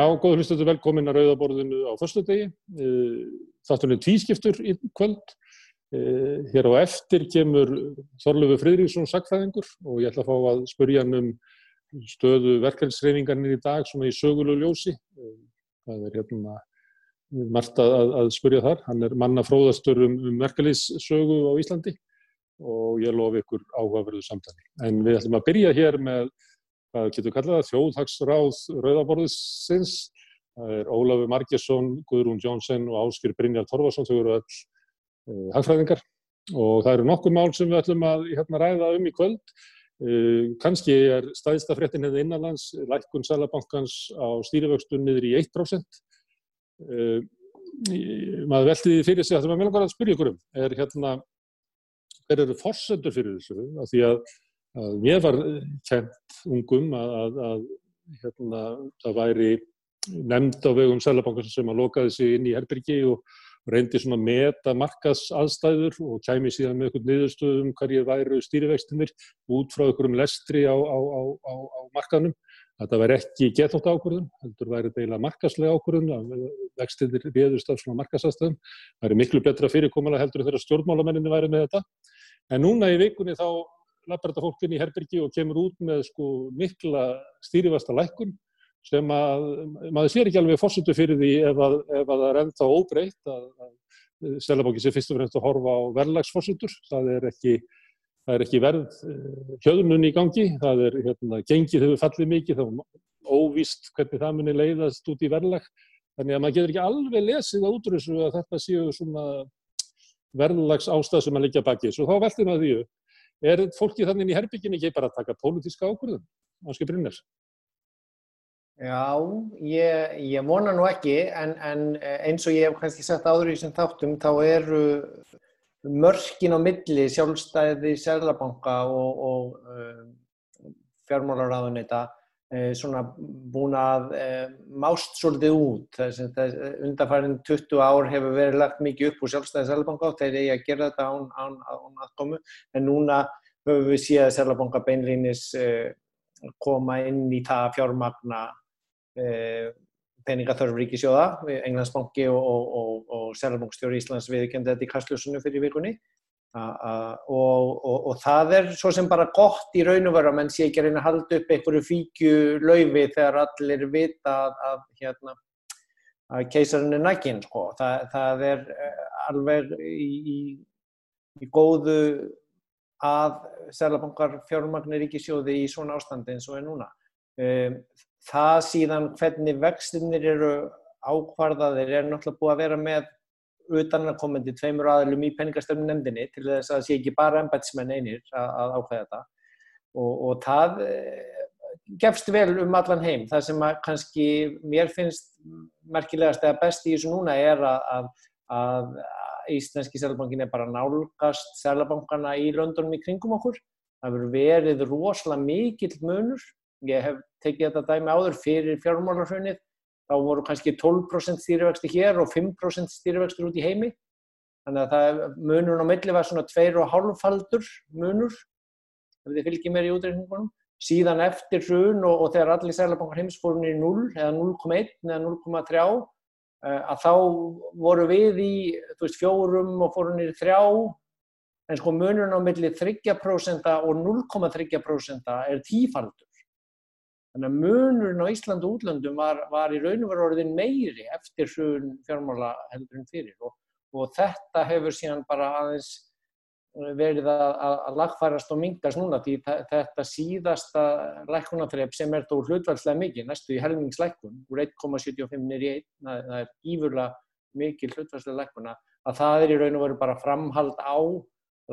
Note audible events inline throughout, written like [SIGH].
Já, góður hlustuðu velkomin að Rauðaborðinu á förstu degi. Þáttunni tvískiptur í kvöld. Hér á eftir kemur Þorlöfu Fridriksson sagfæðingur og ég ætla að fá að spurja hann um stöðu verkefnsreiningarnir í dag svona í sögulegu ljósi. Það er hérna margt að, að spurja þar. Hann er manna fróðastur um, um verkefnissögu á Íslandi og ég lofi ykkur áhugaverðu samtali. En við ætlum að byrja hér með hvað getur kallað þjóðhagsráð Rauðaborðsins. Það er Ólafur Margesson, Guðrún Jónsson og Áskir Brynjar Torfarsson, þau eru öll uh, hagfræðingar og það eru nokkuð mál sem við ætlum að hérna, ræða um í kvöld. Uh, Kanski er staðista fréttin hefði hérna innanlands, lækkun Sælabankans á stýrivöxtun niður í 1%. Uh, maður veldi því fyrir sig að það var meðlangar að spyrja ykkur um, er hérna, hver eru fórsendur fyrir þessu? Að því að að mér var kent ungum að, að, að hérna, það væri nefnd á vegum Sælabankars sem að lokaði sig inn í Herbyrgi og reyndi svona að meta markas aðstæður og kæmi síðan með einhvern niðurstöðum hverju væru stýrivextinir út frá einhverjum lestri á, á, á, á markanum. Þetta væri ekki gethótt ákvörðun, heldur væri deila markaslega ákvörðun að vextinir viðust af svona markasastöðum. Það væri miklu betra fyrirkomulega heldur þegar stjórnmálamenninni væri með þetta. En núna í vikunni þá lappar þetta fólk inn í Herbergi og kemur út með sko mikla stýrifasta lækkun sem að maður sér ekki alveg fórsutu fyrir því ef að, ef að það er ennþá óbreytt að, að Selabóki sé fyrst og fremst að horfa á verðlagsfórsutur, það er ekki það er ekki verð hjöðunum í gangi, það er hérna, gengið hefur fallið mikið, þá er óvíst hvernig það muni leiðast út í verðlag. Þannig að maður getur ekki alveg lesið á útrúsu að þetta séu svona verðlags ástæð sem að liggja baki, svo þá veltum við því Er fólki þannig í herbygginu ekki bara að taka pólitíska ákvörðum? Áski Brynjar? Já, ég, ég vona nú ekki en, en eins og ég hef kannski sett áður í þessum þáttum þá eru mörkin á milli sjálfstæði Særlabanka og, og uh, fjármálaráðunita svona búin að uh, mást svolítið út. Undarfærin 20 ár hefur verið lagt mikið upp úr sjálfstæði Særlabanka og þeir eru að gera þetta án, án, án aðkomu. En núna höfum við síðan Særlabanka beinlýnis koma inn í það fjármagna peningaþörf ríkisjóða, Englandsbanki og, og, og, og Særlabankstjóri Íslands viðkendi þetta í kastljósunum fyrir vikunni og það er svo sem bara gott í raun og vera menn sé ekki að reyna að halda upp einhverju fíkju laufi þegar allir vita að, að, hérna, að keisarinn er nækinn sko. það, það er alveg í, í, í góðu að Særlabankar fjármagnir ríkisjóði í svona ástandi eins og er núna það síðan hvernig vextinnir eru ákvarðaðir er náttúrulega búið að vera með utanakomandi tveimur aðlum í peningastöfnum nefndinni til þess að sé ekki bara embætsmenn einir að, að ákvæða þetta og, og það gefst vel um allan heim. Það sem kannski mér finnst merkilegast eða best í þessu núna er að, að Íslenski Sælbankin er bara nálgast Sælabankana í Londonum í kringum okkur. Það verður verið rosalega mikill munur ég hef tekið þetta dæmi áður fyrir fjármálarhraunir þá voru kannski 12% stýrivexti hér og 5% stýrivexti út í heimi. Þannig að það munur á milli var svona 2,5 faldur munur ef þið fylgjið mér í útreikningunum. Síðan eftir hrun og, og þegar allir sælabankar heims fórum í 0 eða 0,1 eða 0,3 að þá voru við í veist, fjórum og fórum í þrjá. En sko munurinn á milli 3% og 0,3% er tífaldur Þannig að munurinn á Ísland og útlöndum var, var í raun og veru orðin meiri eftir hrun fjármála heldur en fyrir. Og, og þetta hefur síðan bara aðeins verið að, að, að lagfærast og mingast núna því þetta síðasta lækkunarþrepp sem er þó hlutværslega mikið, næstu í helmingslækkun úr 1,75 nýri 1, það er ífurlega mikið hlutværslega lækkuna, að það er í raun og veru bara framhald á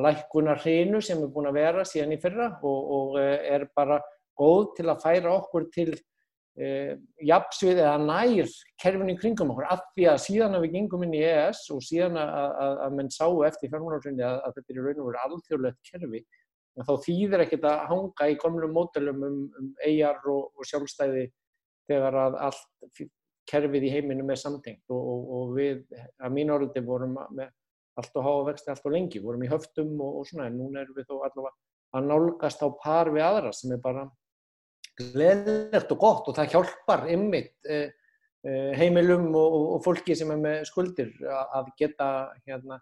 lækkunarhreinu sem er búin að vera síðan í fyrra og, og er bara góð til að færa okkur til eh, jafnsvið eða nær kerfinu kringum okkur. Af því að síðan að við gengum inn í EES og síðan að, að, að menn sáu eftir fjármálarsynni að, að þetta er raun og veru alþjóðlegt kerfi þá þýðir ekkert að hanga í komlu mótelum um, um eigjar og, og sjálfstæði þegar að allt kerfið í heiminum er samtengt og, og, og við að mín orði vorum með allt og háa vexti allt og lengi, vorum í höftum og svona en núna erum við þó allavega að nálgast á par við aðra sem er bara gleðilegt og gott og það hjálpar ymmit eh, uh, heimilum og, og fólki sem er með skuldir að geta hérna,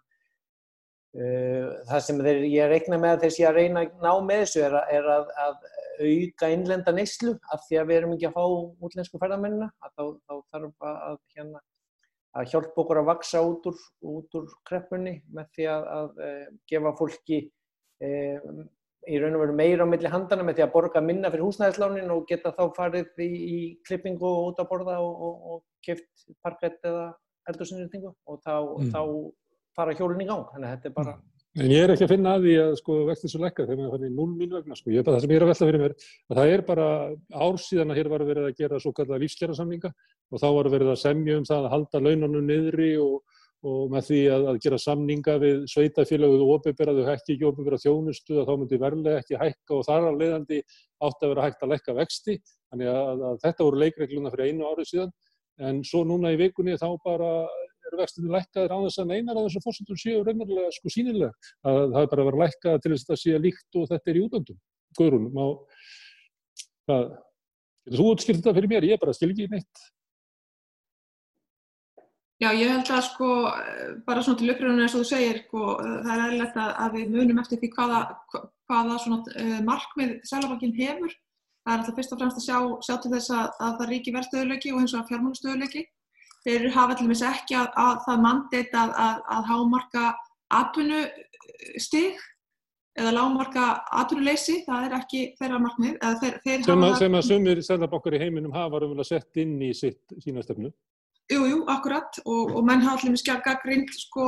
uh, það sem þeir, ég reikna með að þeir sé að reyna að ná með þessu er, að, er að, að auka innlenda neyslu af því að við erum ekki að fá útlensku ferðamennina þá, þá þarf að, hérna, að hjálpa okkur að vaksa út úr, út úr kreppunni með því að gefa fólki í raun og veru meira á milli handana með því að borga minna fyrir húsnæðislánin og geta þá farið í, í klippingu og út að borða og, og, og keft parkett eða eldursinnýtingu og þá, mm. þá fara hjólinn í gang. Þannig að þetta er bara... En ég er ekki að finna að því að sko vexti svo lekka þegar maður fann í núl mínu vegna sko. Ég er bara það sem ég er að velta fyrir mér að það er bara ár síðan að hér var verið að gera svo kallar lífskjara samlinga og þá var verið að semja um það að halda launanum niðri og og með því að, að gera samninga við sveitafélaguð og ofinberaðu hækki ekki ofinbera þjónustu að þá myndi verðilega ekki hækka og þar að leiðandi átti að vera hægt að lekka vexti. Þannig að, að þetta voru leikregluna fyrir einu árið síðan en svo núna í vikunni þá bara eru vextinu lekkaðir á þess að einar að þessum fórsendur séu raunverulega sko sínilega. Að það er bara að vera lekkað til þess að sé líkt og þetta er í útöndum. Guðrún, má, það, þú útskilt þetta fyrir mér? Ég bara skil ekki neitt. Já, ég held að sko, bara svona til uppröðunum eins og þú segir, sko, það er eðlert að, að við munum eftir því hvaða, hvaða svona, uh, markmið Sælabankin hefur. Það er alltaf fyrst og fremst að sjá, sjá til þess að, að það ríki verðstöðuleiki og eins og fjármálustöðuleiki. Þeir hafa allir misst ekki að, að það mandeit að hámarka atvinnustig eða lágmarka atvinnuleysi, það er ekki þeirra markmið. Þeir, þeir sem, að, sem að sumir Sælabankar í heiminum hafa verið að setja inn í sitt, sína stefnu. Jú, jú, akkurat og, og menn hafa allir mjög skjálf gaggrind sko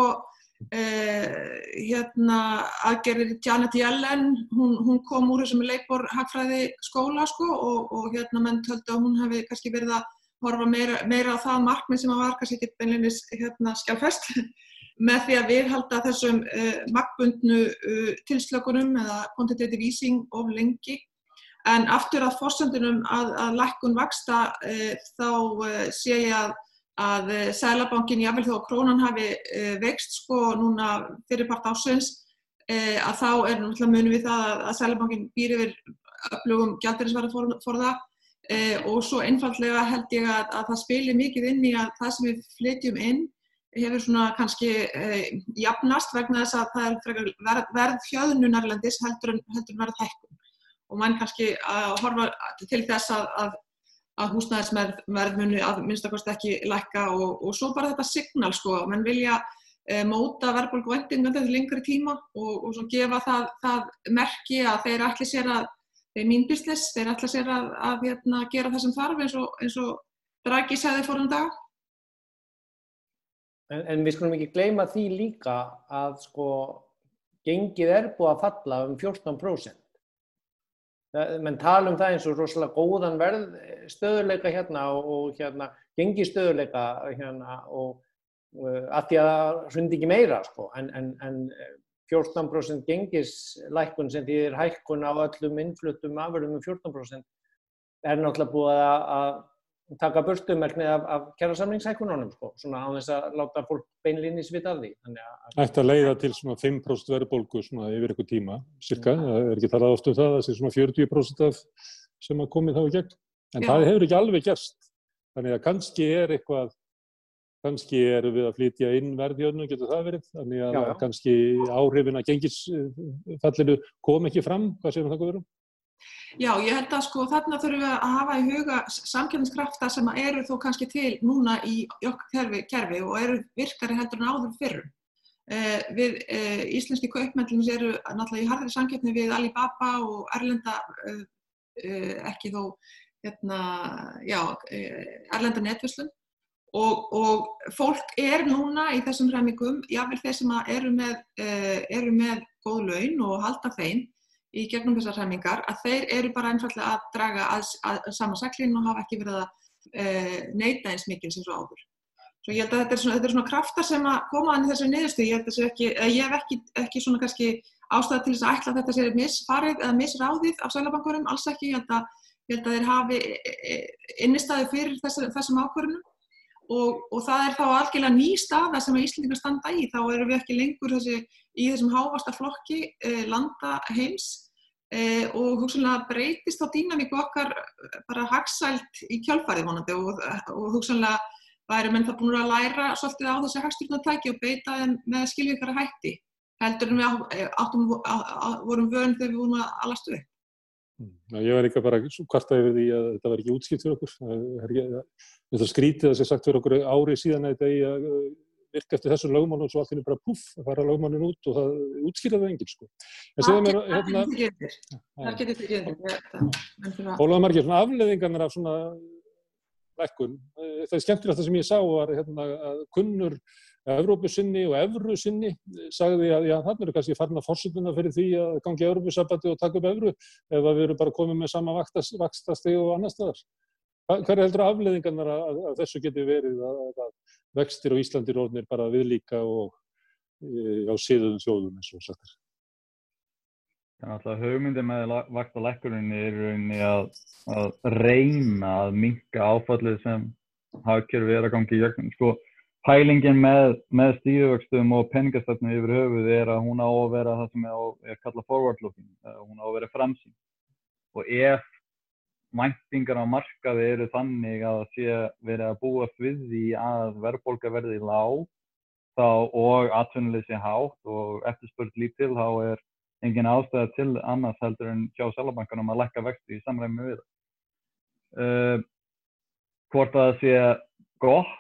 eh, hérna aðgerðir Janet Yellen, hún, hún kom úr þessum leikbor hagfræði skóla sko og, og hérna menn töldu að hún hefði kannski verið að horfa meira, meira á það markmið sem að var kannski ekki beinleinis hérna skjálfest [LAUGHS] með því að við halda þessum eh, makkbundnu uh, tilslökunum eða quantitative easing of lengi. En aftur að fórsöndunum að, að lækkun vaksta eh, þá eh, sé ég að að eh, Sælabankin, jáfnveil þó að krónan hafi eh, vext sko núna fyrirpart ásins eh, að þá er náttúrulega munum við það að, að Sælabankin býr yfir upplögum gældirisverða for, for það og svo einfallega held ég að, að það spilir mikið inn í að það sem við flytjum inn hefur svona kannski jafnast vegna þess að það er verð, verð fjöðununarlendis heldur en heldur verð hækkun og mann kannski að horfa til þess að, að að húsnæðisverð muni að minnstakost ekki lækka og, og svo bara þetta signal sko, menn vilja e, móta verðbólku vendingan til lengri tíma og, og svo gefa það, það merki að þeir ætli sér að, þeir mín business, þeir ætli sér að, að hérna, gera það sem þarf eins og, og Draghi segði fórum dag. En, en við skulum ekki gleyma því líka að sko gengið er búið að falla um 14% menn tala um það eins og rosalega góðan verð stöðuleika hérna og hérna gengi stöðuleika hérna og uh, að því að það hrundi ekki meira sko en, en, en 14% gengislækkun sem því er hækkun á öllum innflutum afverðum um 14% er náttúrulega búið að taka burstumerkni af, af kjærasamlingshækununum sko, svona á þess að láta fólk beinlinni svita af því. Ætti að leiða til svona 5% verðbólgu svona yfir eitthvað tíma, cirka, ja. það er ekki talað oft um það, það sé svona 40% af sem að komið þá í gegn, en Já. það hefur ekki alveg gerst, þannig að kannski er eitthvað, kannski er við að flytja inn verðhjónu, getur það verið, þannig að Já, kannski áhrifin að gengisfallinu kom ekki fram, hvað séum það að vera? Já, ég held að sko þarna þurfum við að hafa í huga samkjöfniskrafta sem eru þó kannski til núna í kerfi, kerfi og eru virkari heldur en áður fyrrum. Eh, við eh, íslenski kaupmennlunum eru náttúrulega í harðri samkjöfni við Alibaba og Erlenda, eh, eh ekki þó, hérna, já, eh, Erlenda netvislun og, og fólk er núna í þessum hremmingum, jável þeir sem eru með, eh, eru með góð laun og halda þeim, í gegnum þessar hræmingar að þeir eru bara einfallega að draga að, að, að sama saklinn og hafa ekki verið að e, neyta eins mikil sem svo áður. Svo ég held að þetta er svona, þetta er svona kraftar sem að koma að þessu niðurstu, ég held að ekki, ég hef ekki, ekki svona kannski ástæða til þess að ætla að þetta sé misfarið eða misráðið af sælabankurum, alls ekki, ég held að, ég held að þeir hafi e, e, innistæði fyrir þess, þessum ákvörunum og, og það er þá algjörlega ný staða sem Íslandingar standa í, þá erum við ekki lengur þessi, í þessum hávasta flokki eh, landa heims e, og hugsanlega breytist á dýnamíku okkar bara hagsælt í kjálfærið vonandi og, og hugsanlega væri menn það búin að læra svolítið á þessi hagstjórnartæki og beita þeim með skilvíkara hætti heldur en við áttum, vorum vöðun þegar við vorum að alastu upp. Já, ég var líka bara kvarta yfir því að þetta var ekki útskipt fyrir okkur. Þetta skrítið að það sé sagt fyrir okkur árið síðan að þetta eigi að virka eftir þessu lögmann og svo allt henni bara puff að fara lögmannin út og það útskýraði enginn sko. Það getur því hérna... Ólaða margir svona afleðingarnir af svona lækkun. Það er skemmtilegt það sem ég sá var hérna, að kunnur Evrópusinni og Evrusinni sagði að já, þannig eru kannski farin að fórsutuna fyrir því að gangi Evrópusabati og taka upp Evru ef við erum bara komið með sama vakstasteg og annar staðar. Hver er heldur afleðingarnar að, að þessu geti verið að, að vextir á Íslandi róðnir bara viðlíka og e, á síðuðum þjóðum eins og sagt er? Þannig að hugmyndi með vakta lækkurinni er rauninni að, að reyna að minka áfallið sem hafkjörfi er að gangi í jögnum. Sko, pælingin með, með stíðuvöxtum og peningastefnu yfir höfuð er að hún á að vera það sem er, er kallað forward looking, hún á að vera framsýn. Og ef mæntingar á markaði eru þannig að það sé verið að búast við því að verðbólka verði lág þá og atvinnuleysi hátt og eftirspurt lítil þá er engin ástæða til annars heldur en hjá selabankanum að lekka vexti í samræmi við það. Uh, hvort að það sé gott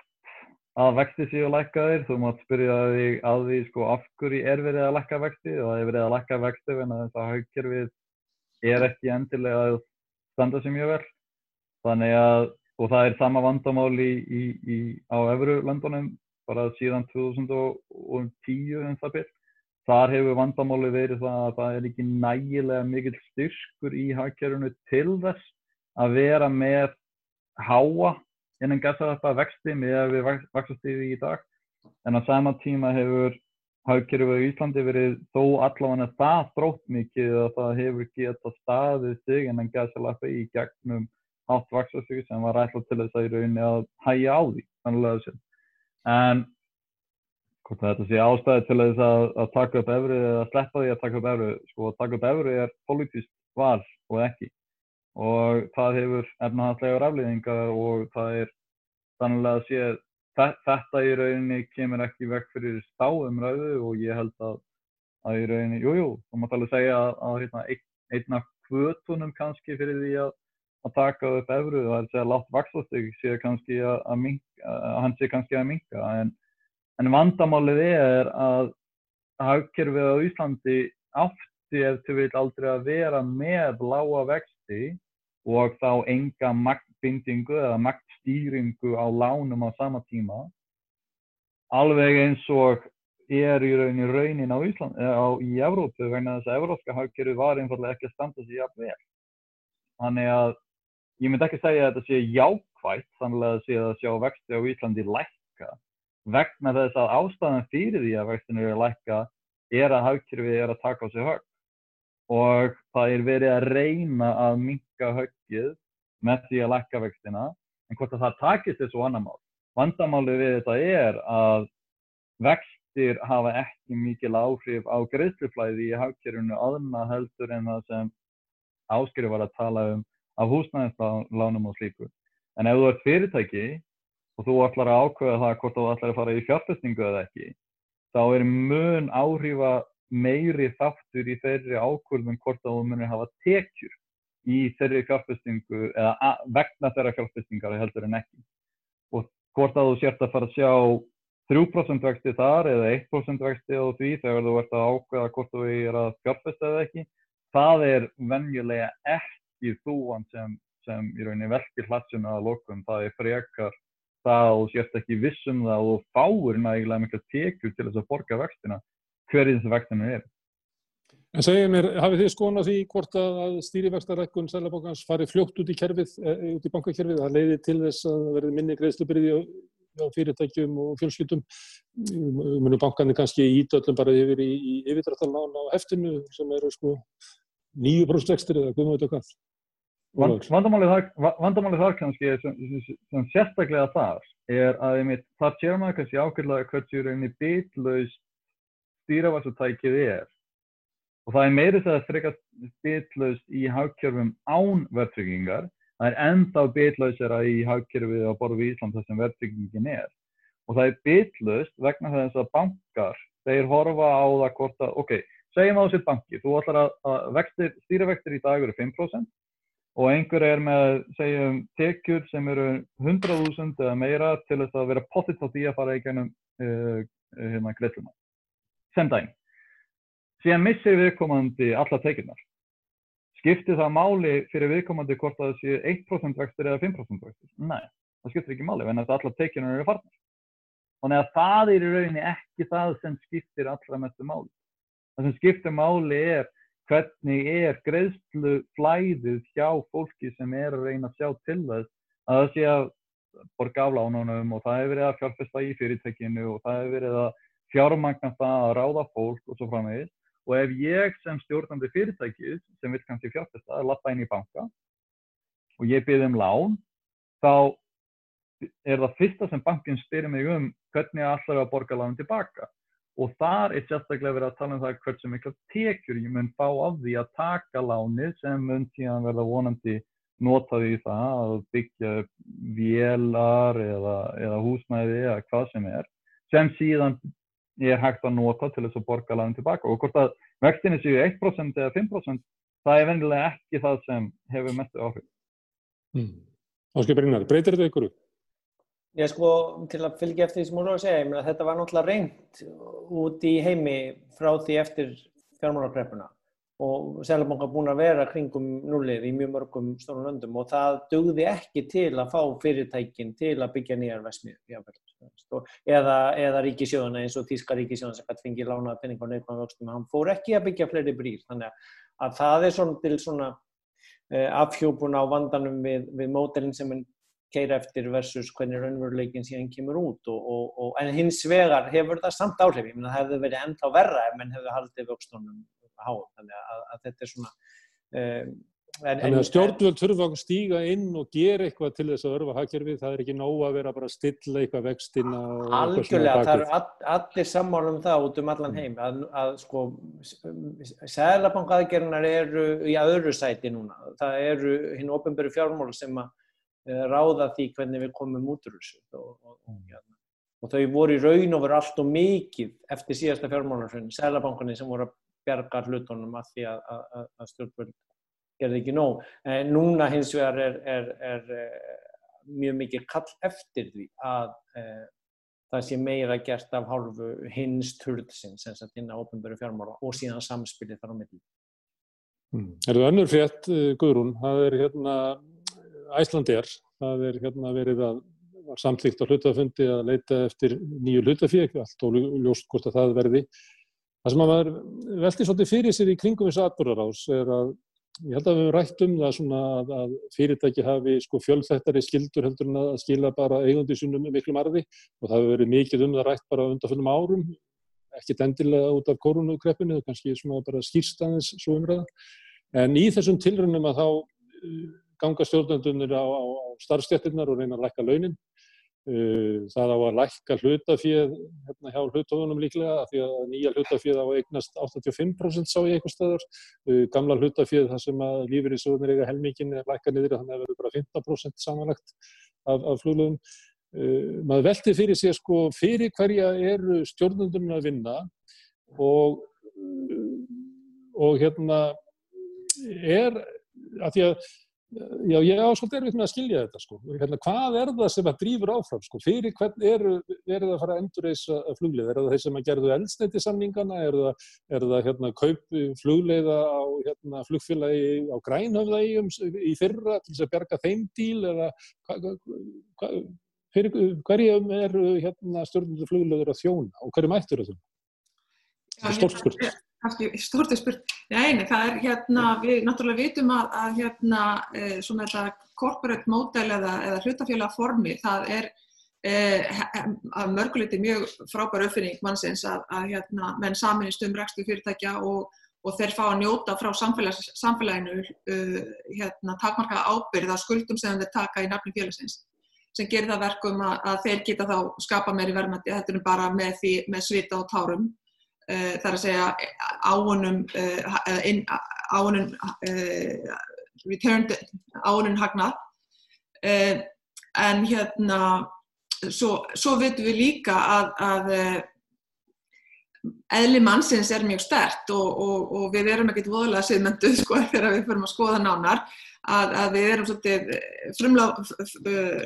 að vexti séu lækkaðir, þú mátt spyrja þig að því sko af hverju er verið að lækka vexti og það er verið að lækka vexti en þess að haugkerfið er ekki endilega að standa sér mjög vel. Þannig að, og það er sama vandamáli í, í, á Evrulöndunum bara síðan 2010 um það byrj þar hefur vandamáli verið það að það er ekki nægilega mikil styrkur í haugkerfinu til þess að vera með háa innan gasarappa vexti með við vaxastíði í dag. En á sama tíma hefur hagkerfið í Íslandi verið þó allavega það þrótt mikið að það hefur getað staðið sig innan gasarappa í gegnum átt vaxastíði sem var ætlað til þess að í rauninni að hægja á því en hvort þetta sé ástæði til þess að, að taka upp efri eða sleppa því að taka upp efri sko að taka upp efri er politíst val og ekki. Og það hefur efnahanslegar aflýðingar og það er þannig að sé þetta í rauninni kemur ekki vekk fyrir stáumræðu og ég held að, að í rauninni, jújú, jú, þú mátt alveg segja að, að hérna, einna kvötunum kannski fyrir því að, að taka upp efru, það er að segja látt vakslastig sé kannski að minka, hann sé kannski að minka en, en vandamálið er að hagkerfið á Íslandi átti eftir vil aldrei að vera með lága vexti og þá enga maktbindingu eða maktstýringu á lánum á sama tíma alveg eins og er í raunin raunin á Ísland eða á, í Evrópu vegna þess að evrópska hagkerfi var einfallega ekki að standa sér jafn vel. Þannig að ég myndi ekki segja að þetta sé jákvægt þannig að sé að sjá vexti á Íslandi lækka. Vegna þess að ástæðan fyrir því að vextinu að lækka er að hagkerfi er að taka á sig högg. Og það er verið að reyna að minka höggið með því að lækka vextina en hvort að það takist þessu annarmál. Vandamálið við þetta er að vextir hafa ekki mikil áhrif á greiðsluflæði í hagkerfunu aðna heldur en það sem áskilur var að tala um af húsnæðinslánum og slíku. En ef þú ert fyrirtæki og þú ætlar að ákveða það hvort þú ætlar að fara í fjárfestingu eða ekki, þá er mun áhrifa meiri þáttur í þeirri ákvörðum hvort að þú munir hafa tekjur í þeirri fjárfestingu eða vegna þeirra fjárfestingar heldur en ekki. Og hvort að þú sért að fara að sjá 3% vexti þar eða 1% vexti á því þegar þú ert að ákveða hvort þú er að fjárfesta eða ekki, það er venjulega ekki þúan sem, sem í rauninni velkir hlatsuna að lokum. Það er frekar það og sért ekki vissum það og fáur nægilega mikla tekjur til þess að borga vextina hverjum þessu vextinu er. En segja mér, hafið þið skoðan á því hvort að stýrivextarækkun Sælabókans fari fljótt út í kerfið, e, út í bankakerfið, það leiði til þess að það verði minni greiðslubyrði á fyrirtækjum og fjölskyldum. Munu bankanir kannski ídöllum bara yfir í, í yfirdrættalán á heftinu sem eru sko nýju próstvextir eða hvað maður þetta hvað. Vandamálið þar kannski sem, sem sérstaklega þar er að einmitt, þar sér maður kannski ákveðlega hversu reyni bitlaust stýravasutækið er og það er meiri þess að frekast bitlaust í hagkjörfum án verðtryggingar. Það er ennþá bitlausera í hagkjörfið á borðu í Ísland þar sem verðtryggingin er. Og það er bitlaust vegna þess að bankar, þeir horfa á það hvort að, ok, segjum á þessi banki, þú ætlar að, að vextir, stýrivextir í dag eru 5% og einhver er með, segjum, tekjur sem eru 100.000 eða meira til þess að vera pottitt á því að fara í gennum uh, hérna greiðluna. Sem dæm. Síðan missir viðkomandi alla tekjurnar. Skiptir það máli fyrir viðkomandi hvort að það sé 1% vextir eða 5% vextir? Nei, það skiptir ekki máli, en þetta alla tekjurnar eru farnar. Þannig að það er í rauninni ekki það sem skiptir allra mestu máli. Það sem skiptir máli er hvernig er greiðslu flæðið hjá fólki sem er að reyna að sjá til þess að það sé að borga af lánunum og það hefur verið að fjárfesta í fyrirtekinu og það hefur verið að fjármagna það að ráða fólk og svo framvegis og ef ég sem stjórnandi fyrirtækis sem vil kannski fjárfesta lappa inn í banka og ég byrði um lán þá er það fyrsta sem bankin styrir mig um hvernig ég ætlar að borga lánum tilbaka og þar er sérstaklega verið að tala um það hversu mikla tekjur ég mun fá af því að taka láni sem mun síðan verða vonandi notaði í það að byggja vélar eða, eða húsnæði eða hvað sem er sem síðan er hægt að nota til þess að borga láni tilbaka og hvort að vextinni séu 1% eða 5% það er venilega ekki það sem hefur mestu áhrif. Mm. Áskil Brynnar, breytir þetta ykkur? Ég sko, til að fylgja eftir því sem hún var að segja, ég meina þetta var náttúrulega reynd út í heimi frá því eftir fjármálarkreppuna og Sælabanka búin að vera kringum nullið í mjög mörgum stórnum löndum og það dugði ekki til að fá fyrirtækin til að byggja nýjar vesmið eða, eða ríkisjóðuna eins og Þíska ríkisjóðuna sem hætti fengið lánað penning á neikvæðan vöxtum, hann fór ekki að byggja fleiri brýr, þannig að það er svona til svona uh, afhjópun á vandanum við, við mótelin sem keira eftir versus hvernig raunveruleikin síðan kemur út og, og, og, en hins vegar hefur það samt áhrif, ég menna það hefði verið ennþá verra ef menn hefði haldið vöxtunum háum, þannig að, að þetta er svona um, en, Þannig að stjórnvöld þurfa að stíga inn og gera eitthvað til þess að örfa hagkerfið, það er ekki nóg að vera bara að stilla eitthvað vextina Algjörlega, það eru all, allir sammála um það út um allan mm. heim að, að sko Sælabankaðgernar eru í öðru sæti núna, það eru hinn ofinböru fjármál sem að Eh, ráða því hvernig við komum út úr þessu og, og, og, hérna. og þau voru í raun og veru allt og mikið eftir síðasta fjármálarsvöndin, selabankunni sem voru að berga hlutunum að því að, að, að stjórnvöld gerði ekki nóg. En núna hins vegar er, er, er, eh, mjög mikið kall eftir því að e, það sé meira gert af hálfu hins turðsins, sem sagt hinn á ofnböru fjármála og síðan samspilið þar á milli. Mm. Er það önnur frétt, Guðrún? Það er hérna Æslandir, það er hérna verið að var samtlíkt á hlutafundi að leita eftir nýju hlutafík, allt og ljóst hvort að það verði. Það sem að maður veldi svolítið fyrir sér í kringum þessu atbúrarás er að ég held að við hefum rætt um það svona að, að fyrirtæki hafi sko fjölþættari skildur heldur en að skila bara eigundi sínum miklu marði og það hefur verið mikið um það rætt bara undanfjöndum árum, ekkit endilega út af koronukreppinu, kannski svona bara skýrstaðins svo umræða. En í þessum tilröndum að þá ganga stjórnendunir á, á, starfstjættirnar og reyna að lækka launin. Uh, það á að lækka hlutafíð hérna hjá hlutafjónum líklega því að nýja hlutafíð á eignast 85% sá ég eitthvað stöður. Uh, gamla hlutafíð þar sem að lífur í sögurnir eiga helmingin er lækka niður þannig að það verður bara 15% samanlagt af, af fluglegum. Uh, maður velti fyrir sig sko fyrir hverja eru stjórnendunum að vinna og, og hérna er að því að Já, ég á svolítið erfitt með að skilja þetta sko. Hérna, hvað er það sem að drýfur áfram sko? Fyrir hvern eru er það að fara að endurreisa fluglið? Er það þeir sem að gerðu eldsneiti samningana? Er það, er það hérna, kaup flugleiða á hérna, flugfélagi á grænhöfðægjum í fyrra til þess að berga þeim díl? Eða hva, hva, fyrir hverjum eru hérna, stjórnundur flugleiður að þjóna og hverju mættur það? Það er stort spurt að spurt, neini, það er hérna, við náttúrulega vitum að, að hérna, e, svona þetta corporate model eða, eða hlutafélag formi, það er e, að mörguleiti mjög frábær uppfinning mannsins að, að hérna, menn saminist um rækstu fyrirtækja og, og þeir fá að njóta frá samfélaginu uh, hérna, takmarka ábyrð á skuldum sem þeir taka í nafni félagsins sem gerir það verkum að, að þeir geta þá skapa meiri verðmætti, þetta er bara með, því, með svita og tárum þar að segja áunum uh, áunum uh, returned áunum hagnað. En hérna svo, svo veitum við líka að, að eðli mannsins er mjög stert og, og, og við erum ekkert voðalega siðmynduð sko [LAUGHS] þegar við förum að skoða nánar að, að við erum svolítið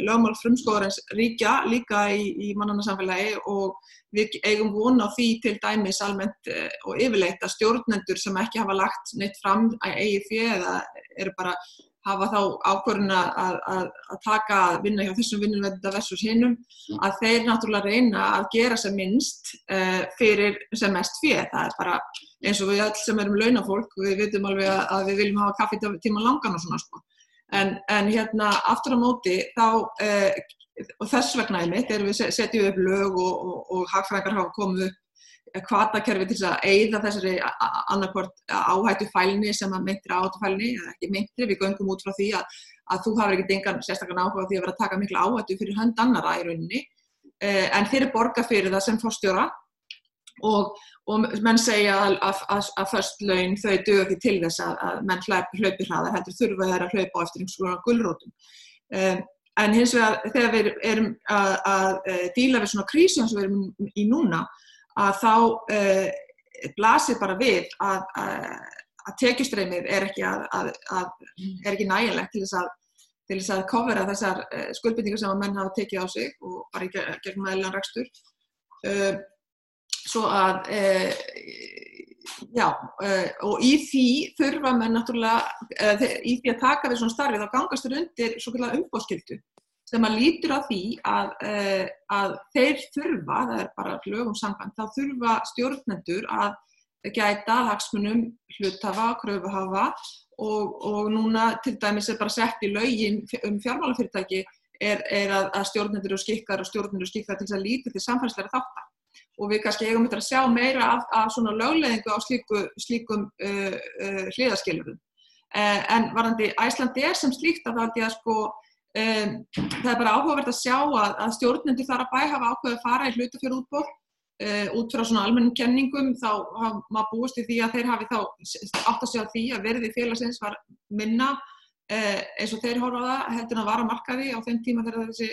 lögmál frumskóðarins ríkja líka í, í mannana samfélagi og við eigum vona á því til dæmis almennt og yfirleitt að stjórnendur sem ekki hafa lagt neitt fram að eigi því eða eru bara hafa þá ákvörðuna að, að, að taka að vinna hjá þessum vinnunvenda versus hinnum að þeir náttúrulega reyna að gera sem minnst uh, fyrir sem mest fyrir. Það er bara eins og við öll sem erum launafólk, við vitum alveg að, að við viljum hafa kaffitíma langan og svona sko. En, en hérna aftur á móti þá, uh, og þess vegna einmitt, erum við setjum upp lög og, og, og hagfrækar hafa komið upp kvatakerfi til að eigða þessari annarkort áhættu fælni sem að myndri áhættu fælni, eða ekki myndri, við göngum út frá því að, að þú hafur ekkert engan sérstaklega áhuga því að vera að taka miklu áhættu fyrir hönd annara í rauninni, eh, en þeir eru borga fyrir það sem fórstjóra og, og menn segja að, að, að först laun þau dög ekki til þess að menn hlaupi hraðar, heldur þurfa þeir að hlaupa á eftir einhvers konar gullrótum. Um, en hins vegar þegar við erum að díla við svona krísjón sem við erum í núna, að þá uh, blasir bara við að, að, að tekjustreymið er ekki, ekki nægilegt til þess að til þess að kofera þessar uh, skuldbindingar sem að menn hafa tekið á sig og bara í gegnum meðlan rekstur. Uh, svo að já og í því þurfa menn náttúrulega í því að taka við svona starfi þá gangast þurr undir svo kallar umbóðskildu sem að lítur á því að, uh, að þeir þurfa, það er bara lögum samband, þá þurfa stjórnendur að gæta hagsmunum hlutafa, kröfuhafa og, og núna til dæmis er bara sett í laugin um fjármálafyrirtæki er, er að, að stjórnendur og skikkar og stjórnendur og skikkar til þess að líti til samfélagslega þáttar og við kannski eigum þetta að sjá meira af, af svona lögleðingu á slíku, slíkum uh, uh, hliðaskilurðum. En varandi Æslandi er sem slíkt að það held ég að sko Um, það er bara áhugavert að sjá að, að stjórnendur þar að bæ hafa ákveðið að fara í hlutafjörð útból uh, út frá svona almennum kenningum. Þá hafa maður búist í því að þeir hafi þá átt að segja því að verði félagsins var minna uh, eins og þeir horfa á það heldur að vara markaði á þeim tíma þegar þessi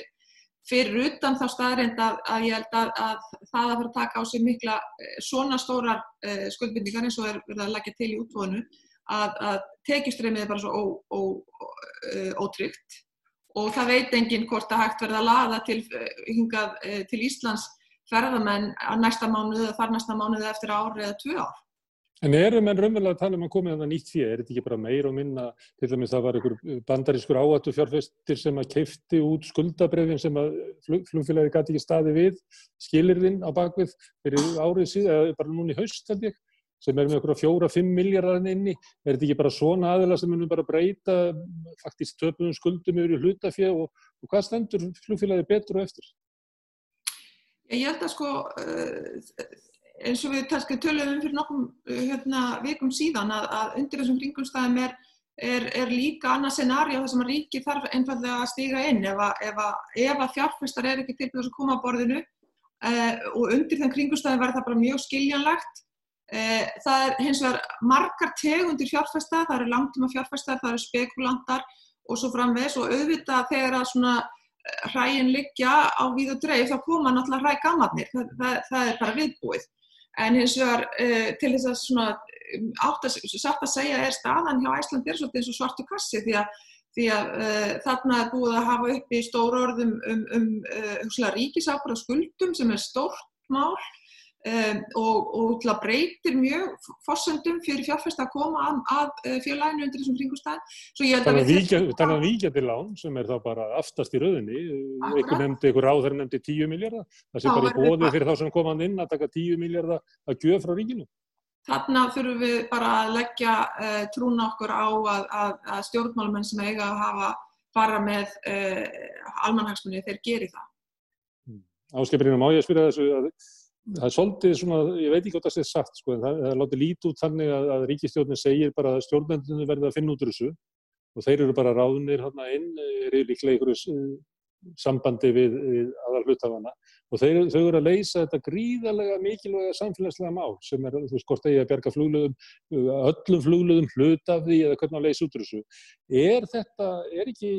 fyrir utan þá staðrind að, að ég held að, að það að fara að taka á sig mikla uh, svona stórar uh, skuldbindingar eins og er verið að leggja til í útbóðinu að tekjustremið er bara svo ótryggt og það veit enginn hvort að hægt verða að laða til, eh, hingað, eh, til Íslands ferðamenn að næsta mánuð eða þar næsta mánuð eftir ári eða tvö ár. En erum enn raunverulega að tala um að koma þetta nýtt fyrir? Er þetta ekki bara meir og minna, til dæmis það var einhver bandarískur áhættu fjárfestir sem að keifti út skuldabrefin sem að flugfélagi gæti ekki staði við, skilirðinn á bakvið fyrir árið síðan, eða bara núni haust held ég, sem er með okkur á fjóra-fimm miljardar inni, er þetta ekki bara svona aðila sem munum bara breyta faktist töpunum skuldum yfir hlutafjö og, og hvað stendur flugfélagi betur og eftir? Ég held að sko eh, eins og við töluðum fyrir nokkum eh, hérna, vikum síðan að, að undir þessum kringumstæðum er, er, er líka annað scenari á þessum að ríki þarf einfallega að stíga inn ef að, ef að, ef að fjárfæstar er ekki tilbúið að koma á borðinu eh, og undir þenn kringumstæðum verður það bara mjög skiljanlegt Eh, það er hins vegar margar tegundir fjárfæsta, það eru langtíma fjárfæstar, það eru spekulantar og svo framvegs og auðvitað þegar að svona eh, hræin liggja á víð og dreif þá koma náttúrulega hræ gammarnir, það, það, það er bara viðbúið. En hins vegar uh, til þess að svona um, átt að, satt að segja er staðan hjá Æsland er svolítið eins og svartu kassi því að, því að uh, þarna er búið að hafa upp í stóru orðum um, um uh, ríkisákvara skuldum sem er stórt mál Um, og, og til að breytir mjög fórsöndum fyrir fjárfæst að koma að, að eh, félaginu undir þessum kringustæðin Það er að víkja til lán sem er þá bara aftast í rauninni einhver nefndi, einhver áður nefndi 10 miljardar það sé bara í bóði fyrir þá sem komað inn að taka 10 miljardar að gjöf frá ríkinu. Þarna þurfum við bara að leggja uh, trúna okkur á að, að, að stjórnmálumenn sem eiga að hafa fara með uh, almanhagsmunni þeir geri það. Hmm. Áskipirinn má ég spyrja þessu að það er svolítið svona, ég veit ekki hvort það sé sagt sko, en það, það láti lítið út þannig að, að ríkistjórnir segir bara að stjórnendunum verður að finna út úr þessu og þeir eru bara ráðunir hérna inn, eru líklega einhverju sambandi við, við aðal hlutafana og þau, þau eru að leysa þetta gríðarlega mikilvæga samfélagslega mál sem er, þú veist, hvort eigi að berga flugluðum, öllum flugluðum hlutaf því eða hvernig að leysa út úr þessu. Er þetta, er ekki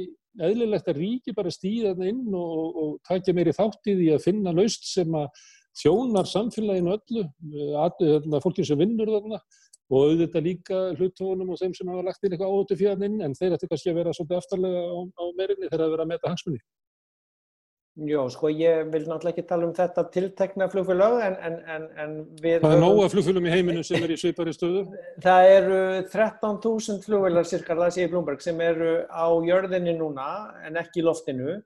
eðlilegt að ríki bara stýða þetta inn og, og takja meiri þáttið í að finna laust sem að þjónar samfélaginu öllu, að, fólkin sem vinnur þarna og auðvitað líka hluttónum og þeim sem hafa lagt inn eitthvað áhutu fjarn inn en þeir ætti kannski að vera svolítið aftarlega á, á meirinni þegar það vera að meta hangsmunni. Jó, sko ég vil náttúrulega ekki tala um þetta tiltekna flugfélag en, en, en, en við... Það er nóga flugfélagum í heiminu sem er í svipari stöðu? [LAUGHS] Það eru 13.000 flugfélag cirka, það sé í Blomberg, sem eru á jörðinni núna en ekki í loftinu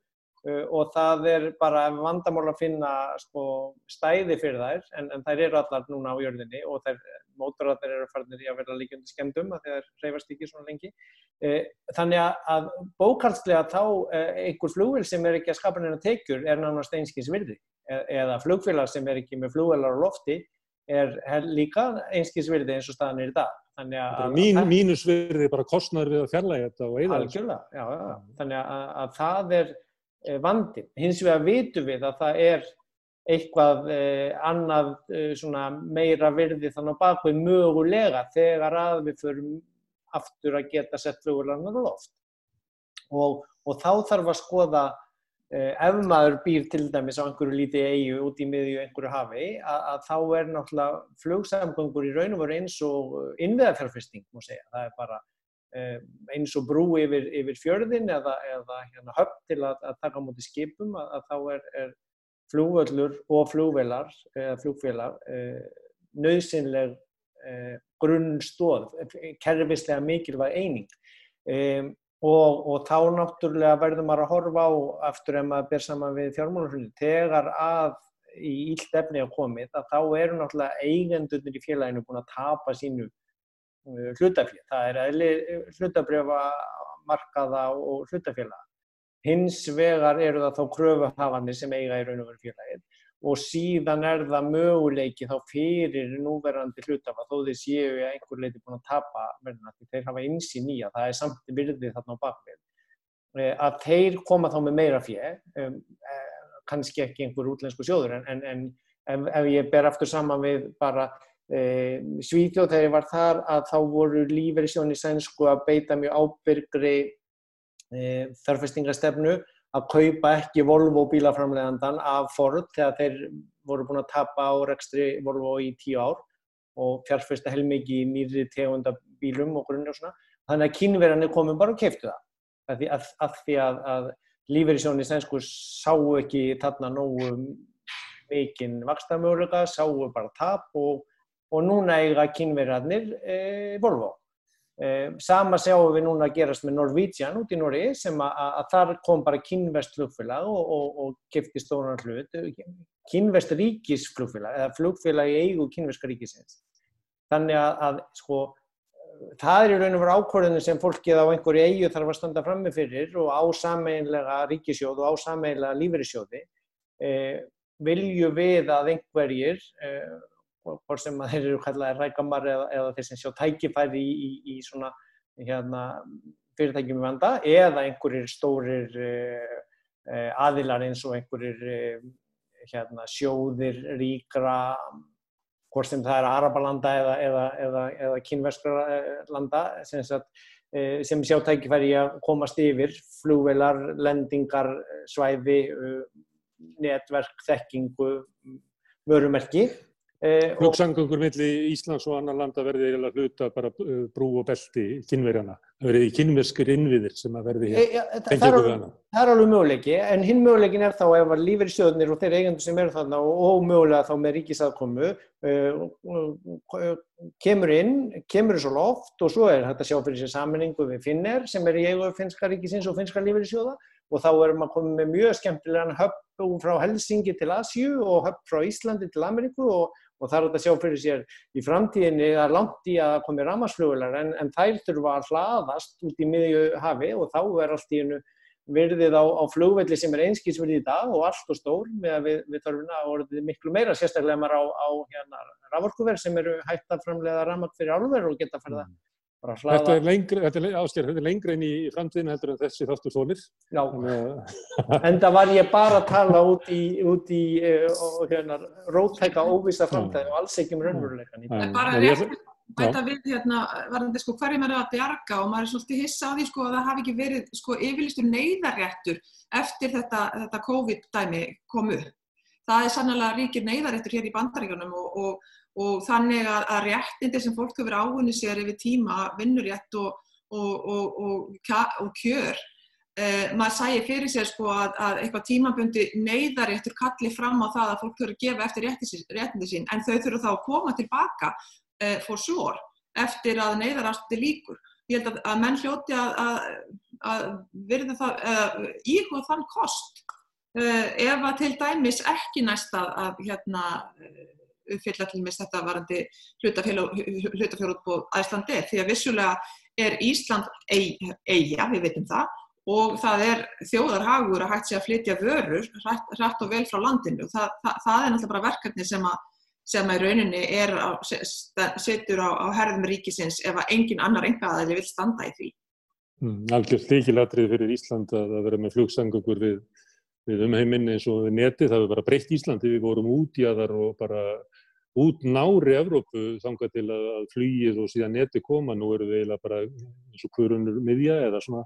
og það er bara vandamál að finna sko, stæði fyrir þær en, en þær eru allar núna á jörðinni og þær mótorættir eru farnir í að vera líkjandi skemmdum að þeir reyfast ekki svona lengi. Eh, þannig að bókaldslega þá eh, einhver flugvél sem er ekki að skapa neina tekjur er nánast einskins virði e, eða flugfélag sem er ekki með flugvélar á lofti er líka einskins virði eins og staðan er í dag. Mín, mínusvirði bara kostnar við að fjarlæga þetta og eða þannig að, að það er eh, vandin. Hins vegar vitum við að það er eitthvað eh, annað eh, meira virði þannig á bakvið mögulega þegar að við förum aftur að geta sett flugurlangar á loft. Og, og þá þarf að skoða eh, ef maður býr til dæmis á einhverju lítið eigu út í miðju einhverju hafi að, að þá er náttúrulega flugsamgöngur í raun og veru eins og innviðarferðfesting. Það er bara eh, eins og brú yfir, yfir fjörðin eða, eða hérna, höfn til að, að taka á móti skipum að, að þá er, er flúvöllur og flúvelar, eða flúfélag, eh, nöðsynleg eh, grunnstóð, kerfislega mikilvæg eining. Um, og, og þá náttúrulega verður maður að horfa á aftur ef maður ber saman við fjármálurhunni, þegar að í íld efni á komið, að þá eru náttúrulega eigendunir í félaginu búin að tapa sínu uh, hlutafélag. Það er eðli hlutabrjöfa markaða og hlutafélaga. Hins vegar eru það þá kröfuhafanir sem eiga í raun og veru félagið og síðan er það möguleiki þá fyrir núverandi hlutafa þó þeir séu að einhver leiti búin að tapa verðina því þeir hafa einsýn í að það er samt virðið þarna á bakvið. Eh, að þeir koma þá með meira fjö, um, eh, kannski ekki einhver útlensku sjóður en, en, en ef ég ber aftur saman við bara eh, Svíþjóð þegar ég var þar að þá voru lífeyrisjóni sænsku að beita mjög ábyrgri þarfestingastefnu að kaupa ekki Volvo bílaframlegandan af Ford þegar þeir voru búin að tapa á rekstri Volvo í tíu ár og fjárfesta heilmikið í nýri tegunda bílum og grunni og svona. Þannig að kynverðanir komum bara og keiftu það. Að því að, að, að, að lífeyrisjóni sænsku sá ekki þarna nógu mikinn vakstarmöguleika, sáu bara tap og, og núna eiga kynverðanir e, Volvo. Eh, sama sjáum við núna að gerast með Norwegian út í Nóri sem að, þar kom bara kynvest flugfélag og, og, og kefti stóran hlut, kynvest ríkisflugfélag eða flugfélag í eigu kynveska ríkisins. Þannig að, að sko, það er í raun og veru ákvörðinu sem fólkið á einhverju eigu þarf að standa frammi fyrir og á sameinlega ríkisjóð og á sameinlega lífeyrissjóði. Eh, vilju við að einhverjir eh, hvort sem þeir eru kallaði rækamar eða, eða þeir sem sjá tækifæri í, í, í svona hérna, fyrirtækjum í vanda eða einhverjir stórir eh, eh, aðilar eins og einhverjir eh, hérna, sjóðir, ríkra, hvort sem það er Arabalanda eða, eða, eða, eða kynverskra eh, landa sem, sem sjá tækifæri að komast yfir flugvelar, lendingar, svæði, netverk, þekkingu, vörumerki Flugsangungur milli Íslands og annar landa verði eiginlega hluta bara eh, brú og belti kynverjana. Það verði kynverskir innviðir sem að verði hér. Eh, ja, það, er það er alveg möguleiki en hinn möguleikin er þá ef að lífeyrisjóðnir og þeir eigendur sem eru þarna og ómögulega þá með ríkisaðkomu uh, kemur inn, kemur svo loft og svo er þetta sjá fyrir sér saminningu við Finner sem er í eigu finska ríkisins og finska lífeyrisjóða og þá erum við komið með mjög skemmtilegan höpp frá Helsingi til Asjú og höpp frá Íslandi til Ameríku og og það er þetta að sjá fyrir sér í framtíðinni er langt í að komi ramarsflugular en, en þær þurfa að hlaðast út í miðju hafi og þá er allt í hennu virðið á, á flugvelli sem er einskísverðið í dag og allt og stór með að við, við þarfum að orðið miklu meira sérstaklega maður á, á hérna, raforkuverð sem eru hægt að framlega ramak fyrir álverð og geta að ferða bara Þetta er lengri, þetta er, ásker, þetta er lengri inn í framtíðin heldur en þessi þáttur þólir. Já, Þannig að, [LAUGHS] enda var ég bara að tala út í, út í uh, og hérna, rótæka óvisa framtíð og alls ekki um raunveruleikan dag. En bara en rétt bæta við hérna, varðandi sko hverjum er að bjarga og maður er svolítið hissa á því sko að það hafi ekki verið sko yfirlistur neyðarréttur eftir þetta, þetta COVID-dæmi kom upp. Það er sannlega ríkir neyðarréttur hér í bandaríkjunum og, og, og þannig að, að réttindi sem fólk hefur áhunni sér yfir tíma, vinnurétt og, og, og, og, kjör, eh, maður sæði fyrir sér sko að, að eitthvað tímabundi neyðarréttur kalli fram á það að fólk þurfa að gefa eftir réttindi sín- en þau þurfa þá að koma tilbaka uh, for sure eftir að neyðarasti líkur. Ég held að, að menn hljóti að, virða það, uh, íhuga þann kost uh, ef að til dæmis ekki næst að, hérna, uh, uppfylla til mis þetta varandi hlutafjörútbúð Æslandi því að vissulega er Ísland eiga, við veitum það og það er þjóðarhagur að hægt sé að flytja vörur hrætt, hrætt og vel frá landinu. Það, það, það er náttúrulega bara verkefni sem að sem að í rauninni er á, setur á, á herðum ríkisins ef að engin annar engaðali vil standa í því. mm, algjörð líkilatrið fyrir Ísland að, að vera með flugsangungur við, við umheiminn eins og við neti. Það hefur bara breytt Íslandi. Við vorum út í aðar og bara út nári Evrópu þangað til að, að flugið og síðan neti koma. Nú eru við eiginlega bara eins og hverjunur miðja eða svona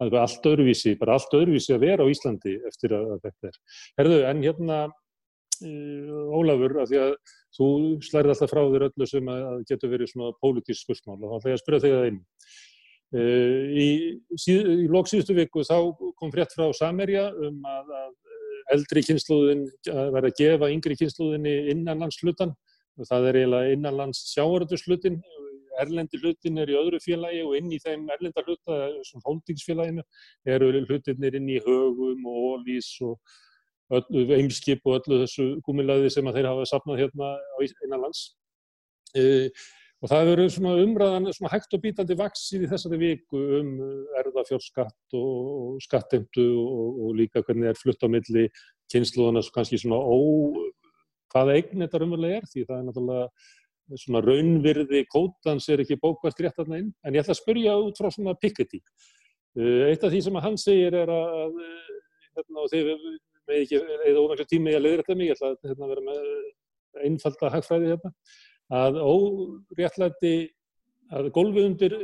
það er allt öðruvísi, bara allt öðruvísi að vera á Íslandi eftir að, að þetta er. Herðu, en hérna uh, Ólafur, af því að þú slærið alltaf frá þér öllu sem að, að getur verið svona pólitísk spursmál og þá ætla ég að spyrja þig að einu. Uh, í, síð, í lók síðustu viku þá kom frétt frá Samerja um að, að eldri kynnslóðin verði að gefa yngri kynnslóðinni innanlandslutan og það er eiginlega innanlands sjáarölduslutin erlendi hlutin er í öðru félagi og inn í þeim erlenda hluta, svona holdingsfélaginu, eru hlutinir inn í högum og ólís og öllu, eimskip og öllu þessu gúmilaði sem að þeir hafa sapnað hérna innanlands. Og það hefur verið svona umræðan svona hægt og bítandi vaksið í þessari viku um erðafjórskatt og skattemtu og, og líka hvernig er flutt á milli kynsluðana kannski svona ó, hvaða eign þetta umverulega er því það er náttúrulega svona raunvirði kótans er ekki bókvært rétt aðna inn, en ég ætla að spyrja út frá svona Piketty. Eitt af því sem hann segir er að, hérna, og þið með ekki, eða ómækla tími að leiðrætta mig, ég ætla að hérna, vera með einfalda hagfræði hérna, að óréttlæti að gólfið undir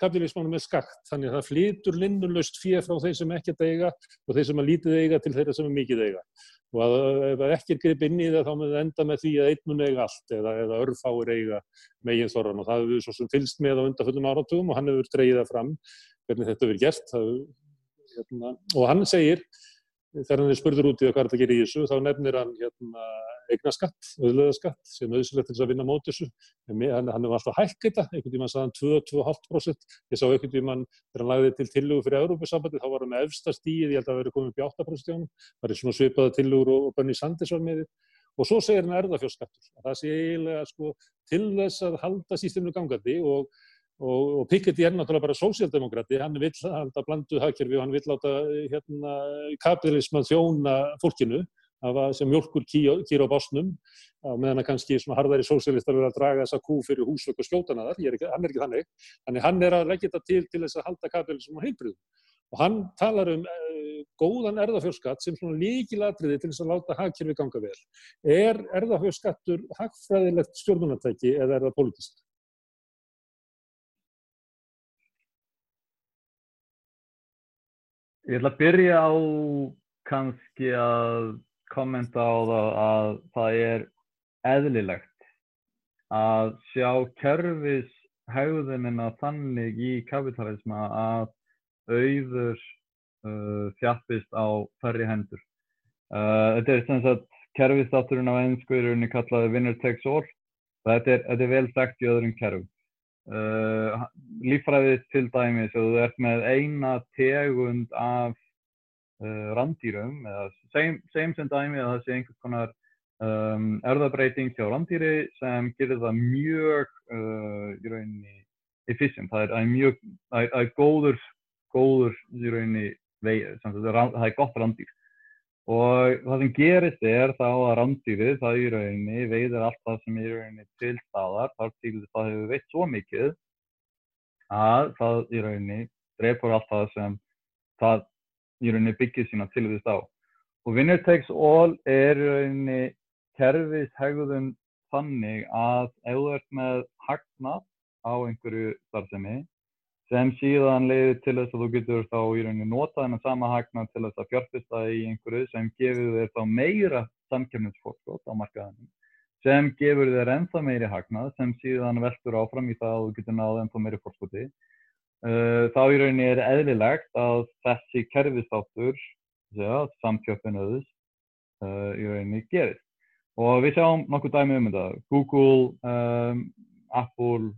kapitalismannum er skakt, þannig að það flytur linnulöst fyrir frá þeir sem ekki eiga og þeir sem að lítið eiga til þeirra sem er mikið eiga. Og að ef það ekki er grip inn í það þá mun það enda með því að einn mun eiga allt eða, eða örfáir eiga megin þorran og það hefur svo sem fylst með á undanföllum áratugum og hann hefur dreyið það fram hvernig þetta verið gert. Það, hérna, og hann segir þegar hann er spurður út í það hvað þetta gera í þessu þá nefnir hann hérna, eignaskatt, auðlöðaskatt sem auðvitað til að vinna mót þessu. Hann, hann hefur alltaf hækk þetta, einhvern tíma sagðan 2-2,5% ég sá einhvern tíma þegar hann lagði til tillögu fyrir Európa-sambandi þá var hann með efsta stíð, ég held að það verið komið upp í 8% hjá hann, það er svona svipaða tillögur og, og Benny Sanders var með. Og svo segir hann erðafjórskattur, það sé eiginlega sko, til þess að halda sístemnu gangandi og Og, og Piketty er náttúrulega bara sósíaldemokrati, hann vill halda blanduð hagkerfi og hann vill láta hérna, kapitalisman þjóna fólkinu sem mjölkur kýr á básnum meðan að kannski svona harðari sósíalistar verður að draga þessa kú fyrir húsvöku og skjótana þar, er ekki, hann er ekki þannig. Þannig hann er að leggja þetta til til þess að halda kapitalisman á heilbriðum. Og hann talar um uh, góðan erðafjörskatt sem svona líkilatriði til þess að láta hagkerfi ganga vel. Er erðafjörskattur hagfræðilegt stjórnunartæki eða er það politísk? Ég ætla að byrja á kannski að kommenta á það að það er eðlilegt að sjá kerfis hegðunina þannig í kapitalisma að auður uh, þjappist á færri hendur. Uh, þetta er sem sagt kerfistátturinn á ennsku í rauninni kallaði winner takes all. Þetta er, þetta er vel þekkt í öðrum kerfum. Uh, líffræðið til dæmis og þú ert með eina tegund af uh, randýrum eða segjum sem dæmi að það sé einhvers konar um, erðabreiting hjá randýri sem gerir það mjög uh, í rauninni efficient, það er, er mjög það er, góður, góður í rauninni veið, það er gott randýr og það sem gerist er þá að randýrið það í rauninni veiðir allt það sem í rauninni til staðar þar til það hefur veitt svo mikið að það í rauninni drefur allt það sem það í rauninni byggir sína tilvist á. Og winner takes all er í rauninni kerfis hegðun þannig að ef þú ert með hagnat á einhverju starfsemi sem síðan leiðir til þess að þú getur þá í rauninni nota þennan sama hagnat til þess að fjárfesta í einhverju sem gefur þér þá meira samkjöfnisfórskótt á markaðanum sem gefur þér ennþá meiri hagnað sem síðan veldur áfram í það að þú getur náða ennþá meiri fórskótti. Uh, þá í rauninni er eðlilegt að þessi kerfistáttur, samkjöfnöðus, uh, í rauninni gerist. Og við sjáum nokkuð dæmi um þetta. Google, um, Apple,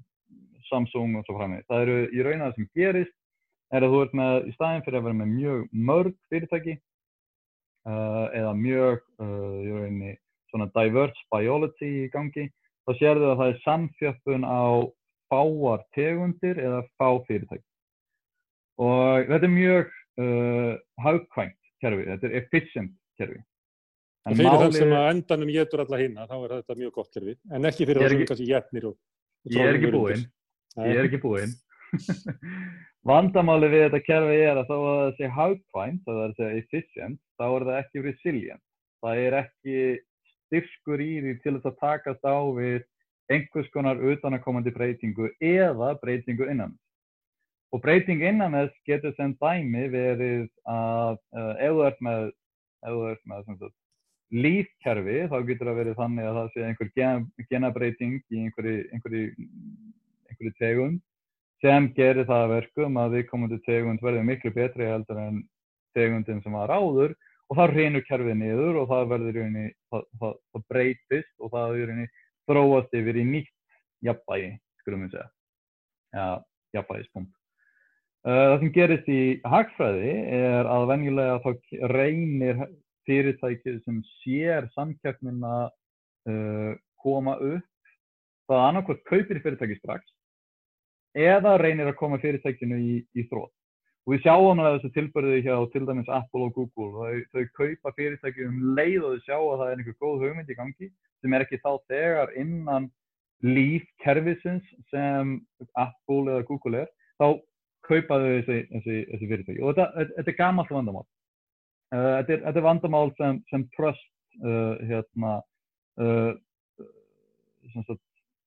Samsung og svo frammi. Það eru í rauninni það sem gerist er að þú ert með, í staðin fyrir að vera með mjög mörg fyrirtæki uh, eða mjög, í rauninni, svona diverse biology í gangi, þá sérðu að það er samfjöppun á fáar tegundir eða fá fyrirtæki. Og þetta er mjög uh, hagkvæmt kerfi, þetta er efficient kerfi. En fyrir þann sem að endanum getur alla hinna, þá er þetta mjög gott kerfi, en ekki fyrir það sem kannski jætnir og, og Ég er ekki búinn, ég er ekki búinn. [LAUGHS] Vandamáli við þetta kerfi er að þá að það sé hagkvæmt, það er að segja efficient, þá er það ekki resilient. Það er ekki styrkur í því til þess að takast á við einhvers konar utanakomandi breytingu eða breytingu innan. Og breyting innan þess getur sem dæmi verið að uh, ef þú ert með, með lífkerfi þá getur það verið þannig að það sé einhver gen, genabreiting í einhverju, einhverju, tegund sem gerir það verkum að við komum til tegund verður miklu betri heldur en tegundin sem var áður og það reynur kerfið niður og það verður í rauninni, það, það, það breytist og það í rauninni þróast yfir í nýtt jafnbægi, skulum við segja. Ja, jafnbægispunkt. Uh, það sem gerist í hagfræði er að venjulega þá reynir fyrirtækið sem sér samkjöfnina uh, koma upp, það annarkvæmt kaupir fyrirtæki strax eða reynir að koma fyrirtækinu í, í þrótt. Og við sjáum að þessu tilbyrði hjá til dæmis Apple og Google, þau, þau kaupa fyrirtæki um leið og þau sjá að það er einhver góð hugmynd í gangi sem er ekki þá þegar innan lífkerfisins sem Apple eða Google er, þá kaupa þau þessi, þessi, þessi fyrirtæki. Og þetta, þetta er gammalt vandamál. Uh, þetta, er, þetta er vandamál sem, sem trust uh, hérna, uh,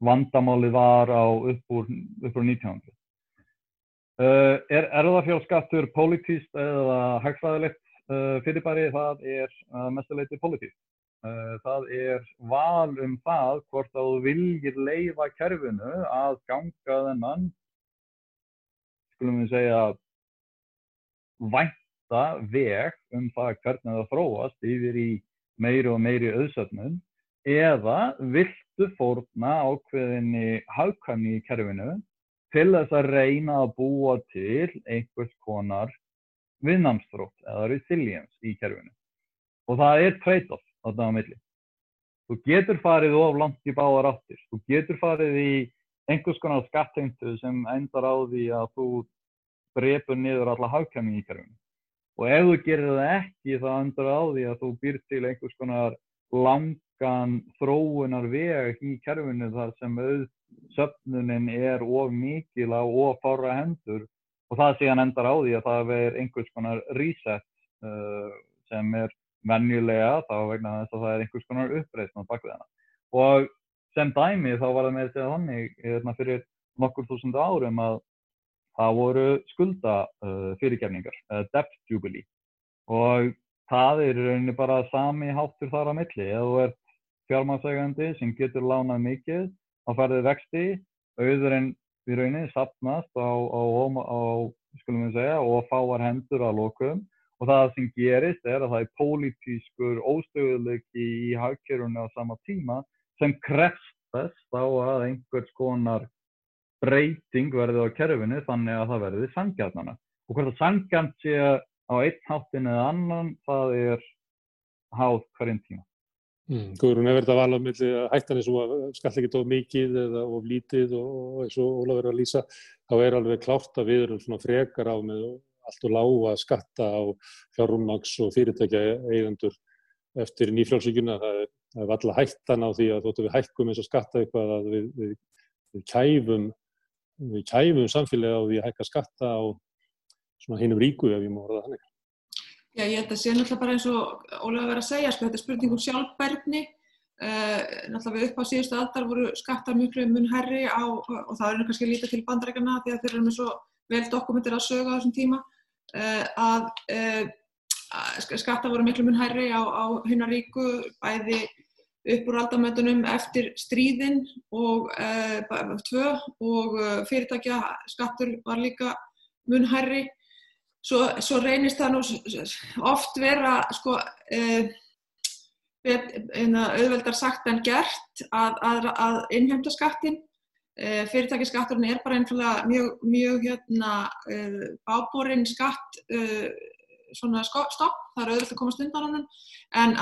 vandamáli var á upp úr, upp úr 1900. Uh, er erðafjárskattur pólitíst eða hagfræðilegt uh, fyrirbæri? Það er uh, mestuleiti pólitíst. Það er val um það hvort að þú viljir leifa kerfinu að ganga þennan, skulum við segja, vænta veg um það hvernig það þróast yfir í meiri og meiri auðsöfnum eða viltu fórna ákveðinni hagkvæmni í kerfinu til þess að reyna að búa til einhvers konar viðnámsþrótt eða resilience í kerfinu. Og það er trade-off þarna á milli. Þú getur farið of langt í báðar áttir. Þú getur farið í einhvers konar skattheimtu sem endar á því að þú breypur niður alla hagkæming í kerfinu. Og ef þú gerir það ekki þá endar á því að þú býr til einhvers konar langan þróunar veg í kerfinu þar sem auð söfnunin er of mikil á of fára hendur og það síðan endar á því að það er einhvers konar reset uh, sem er venjulega þá vegna þess að það er einhvers konar uppreysn á bakvið hana. Og sem dæmi þá var það með að segja þannig hérna, fyrir nokkur þúsund árum að það voru skulda uh, uh, debt jubilee og það er rauninni bara sami háttur þar á milli. Ef þú ert fjármásægandi sem getur lánað mikið á ferðið vexti, auðurinn í rauninni sapnast á, á, á segja, og fáar hendur að lokum og það sem gerist er að það er pólitískur óstöðuleiki í hagkerunni á sama tíma sem krefst þess þá að einhvers konar breyting verði á kerfinu þannig að það verði sangjarnana. Og hvert að sangjant sé á einn háttin eða annan, það er háð hverjum tíma. Mm, Guðrún, ef þetta var alveg milli að hættan eins og skall ekki tóð mikið eða of lítið og eins og Óla verið að lýsa, þá er alveg klárt að við erum svona frekar á með allt og lág að skatta á fjárrummags og fyrirtækja eigendur eftir nýfrálsíkjuna. Það er, er alltaf hættan á því að þóttu við hækkum eins og skatta eitthvað að við, við, við kæfum við kæfum samfélagi á því að hækka skatta á svona hinnum ríku ef ég má orða þannig. Já, ég held að sé náttúrulega bara eins og Ólega verið að segja, sko, þetta er spurning um sjálfbærni. Uh, náttúrulega við upp á síðustu aldar voru skattar mjög mun herri á, og það er kannski lítið til bandarækjana því að þeir eru með svo vel dokumentir að söga á þessum tíma, uh, að uh, skattar voru miklu mun herri á, á hinnar ríku, bæði upp úr aldamöndunum eftir stríðin og tvö og fyrirtækja skattur var líka mun herri svo, svo reynist það nú oft vera sko, uh, auðveldar sagt en gert að, að, að innhemta skattin. Uh, Fyrirtækiskatturinn er bara einfallega mjög, mjög hérna, uh, áborinn skatt svona stopp, það er auðvitað að komast undan hann en,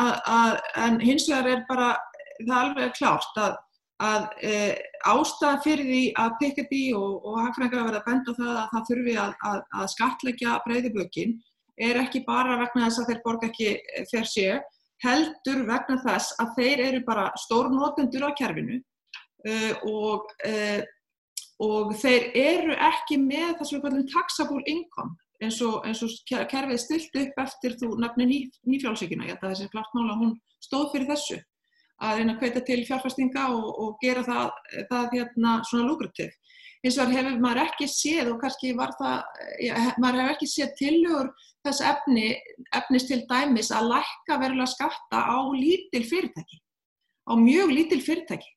en hins vegar er bara það alveg klárt að að e, ástæða fyrir því að Piketty og, og hagfræðingar að verða bend á það að það þurfi að, að, að skatleggja breyðibökin er ekki bara vegna þess að þeir borga ekki fyrir sér, heldur vegna þess að þeir eru bara stórnótendur á kerfinu uh, og, uh, og þeir eru ekki með það sem við kallum taxable income eins og, eins og kerfið stilt upp eftir þú nafni ný, nýfjálfsíkina, ég held að þessi klart mála hún stóð fyrir þessu að reyna að kveita til fjárfæstinga og, og gera það, það hérna, svona lukrativ. Hins vegar hefur maður ekki séð og kannski var það, ja, maður hefur ekki séð tilhugur þess efni, efnis til dæmis að lækka verulega skatta á lítil fyrirtæki, á mjög lítil fyrirtæki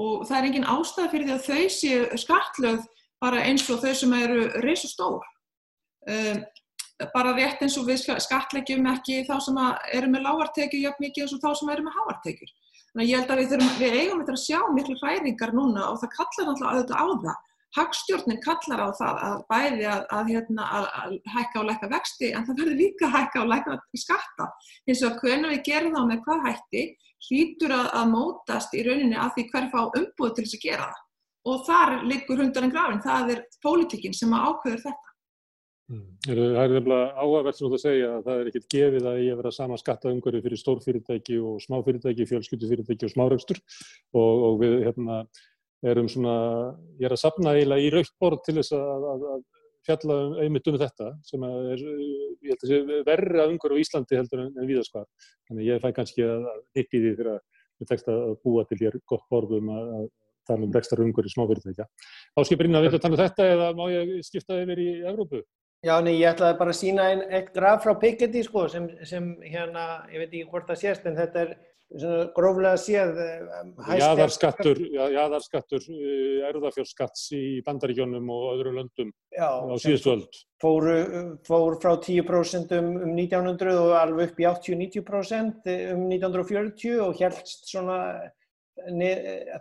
og það er engin ástæða fyrir því að þau séu skattlöð bara eins og þau sem eru reysu stór. Um, bara rétt eins og við skattlegjum ekki þá sem eru með lágartekjur jafn mikið eins og þá sem eru með háartekjur. Þannig að ég held að við, þurfum, við eigum að sjá miklu hræringar núna og það kallar alltaf að þetta á það. Hagstjórnin kallar á það að bæði að, að, hérna, að, að hækka og lækka vexti en það verður líka að hækka og lækka skatta. Hins vegar hvernig við gerum þá með hvað hætti hlýtur að mótast í rauninni að því hver fá umbúð til þess að gera það. Og þar liggur hundarinn grafin, það er pólitíkinn sem ákveður þetta. Mm. Það er nefnilega áhugavert sem þú ætti að segja að það er ekkert gefið að ég vera sama skattaumhverfi fyrir stórfyrirtæki og smáfyrirtæki, fjölskyttufyrirtæki og smáraugstur og, og við hérna, erum svona, ég er að sapna eiginlega í rauktbord til þess að, að, að fjalla um einmitt um þetta sem er, ég held að sé verra umhverfi á Íslandi heldur en, en viðaskvar. Þannig ég fæ kannski að hippi því þegar við tekst að búa til hér gott borðum að, að tala um rekstar umhverfi smáfyrirtækja. Áskil Brynna, viltu að tala um þetta eða má ég skipta yfir í Evrópu? Já, nei, ég ætlaði bara að sína einn eitt graf frá Piketty sko sem, sem hérna, ég veit ekki hvort það sést en þetta er svona gróflega séð um, Jaðarskattur, jaðarskattur uh, erðafjórnskatts í bandaríkjónum og öðru löndum Já, á síðustu öll. Fór, fór frá 10% um, um 1900 og alveg upp í 80-90% um 1940 og helst svona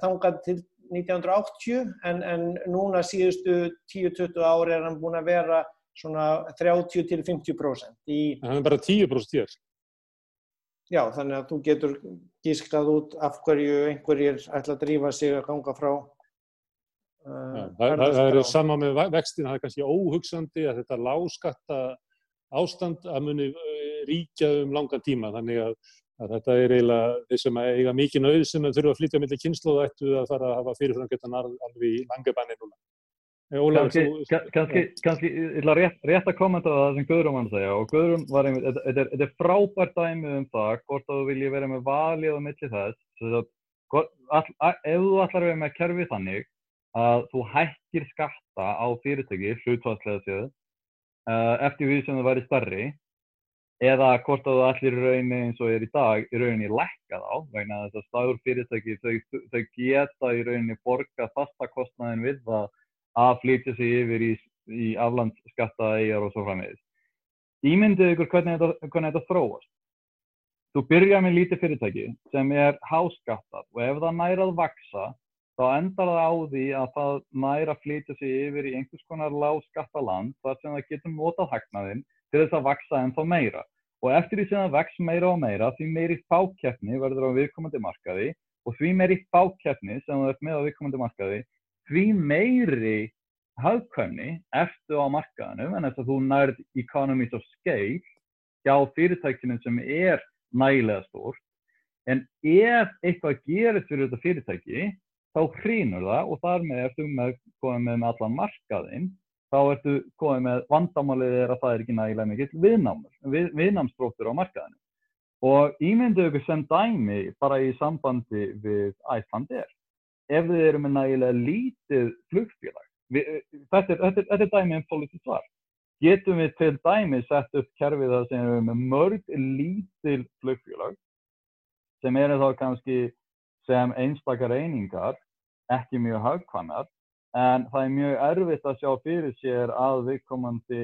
þangað til 1980 en, en núna síðustu 10-20 ári er hann búin að vera svona 30 til 50%. Í... Það er bara 10% hér. Já, þannig að þú getur gískað út af hverju einhverjir ætla að drífa sig að ganga frá. Uh, það, það er sama með vextin, það er kannski óhugsandi að þetta láskatta ástand að muni uh, ríkja um langa tíma, þannig að, að þetta er eiginlega þeir sem eiga mikið nöð sem þurfa að flytja millir kynslu og ættu að fara að hafa fyrirframgötan alveg í langabanni núna. Kanski, kannski, kannski, ég ætla rétt, að kommenta það sem Guðrún að segja og Guðrún var einmitt, þetta er, frábært dæmið um það hvort að þú vilji vera með valið á milli þess, þess að, all, ef þú ætlar að vera með kerfi þannig að þú hækkir skatta á fyrirtöki, hlutvarslega séð, uh, eftir því sem það væri starri, eða hvort að þú ætlir í rauninni eins og er í dag í rauninni lækka þá, vegna þess að staður fyrirtöki þau, þau geta í rauninni borga fastakostnaðin við það að flytja sig yfir í, í aflandsskatta eigjar og svo framvegis. Ímyndið ykkur hvernig þetta, hvernig þetta þróast. Þú byrja með lítið fyrirtæki sem er háskattat og ef það næra að vaksa þá endar það á því að það næra að flytja sig yfir í einhvers konar lágskattaland þar sem það getur mótað hagnaðinn til þess að vaksa ennþá meira. Og eftir því sem það vex meira og meira því meiri fákjefni verður á viðkomandi markaði og því meiri fákjefni sem það er með á viðkomandi markaði því meiri hafðkvæmni eftir á markaðanum en þess að þú nærð economies of scale hjá fyrirtækinu sem er nægilega stórt. En ef eitthvað gerist fyrir þetta fyrirtæki þá hrýnur það og þar með ertu með komið með, með allan markaðinn. Þá ertu komið með vandamálið er að það er ekki nægilega mikill viðnámur, við, viðnámsbróttur á markaðinu. Og ímyndu ykkur sem dæmi bara í sambandi við Æslandir, ef þið eru með nægilega lítið flugfélag, við, þetta, er, þetta, er, þetta er dæmi um politísk svar, getum við til dæmi sett upp kerfið það sem er með mörg lítil flugfélag sem eru þá kannski sem einstakar einingar, ekki mjög hagkvæmar, en það er mjög erfitt að sjá fyrir sér að viðkomandi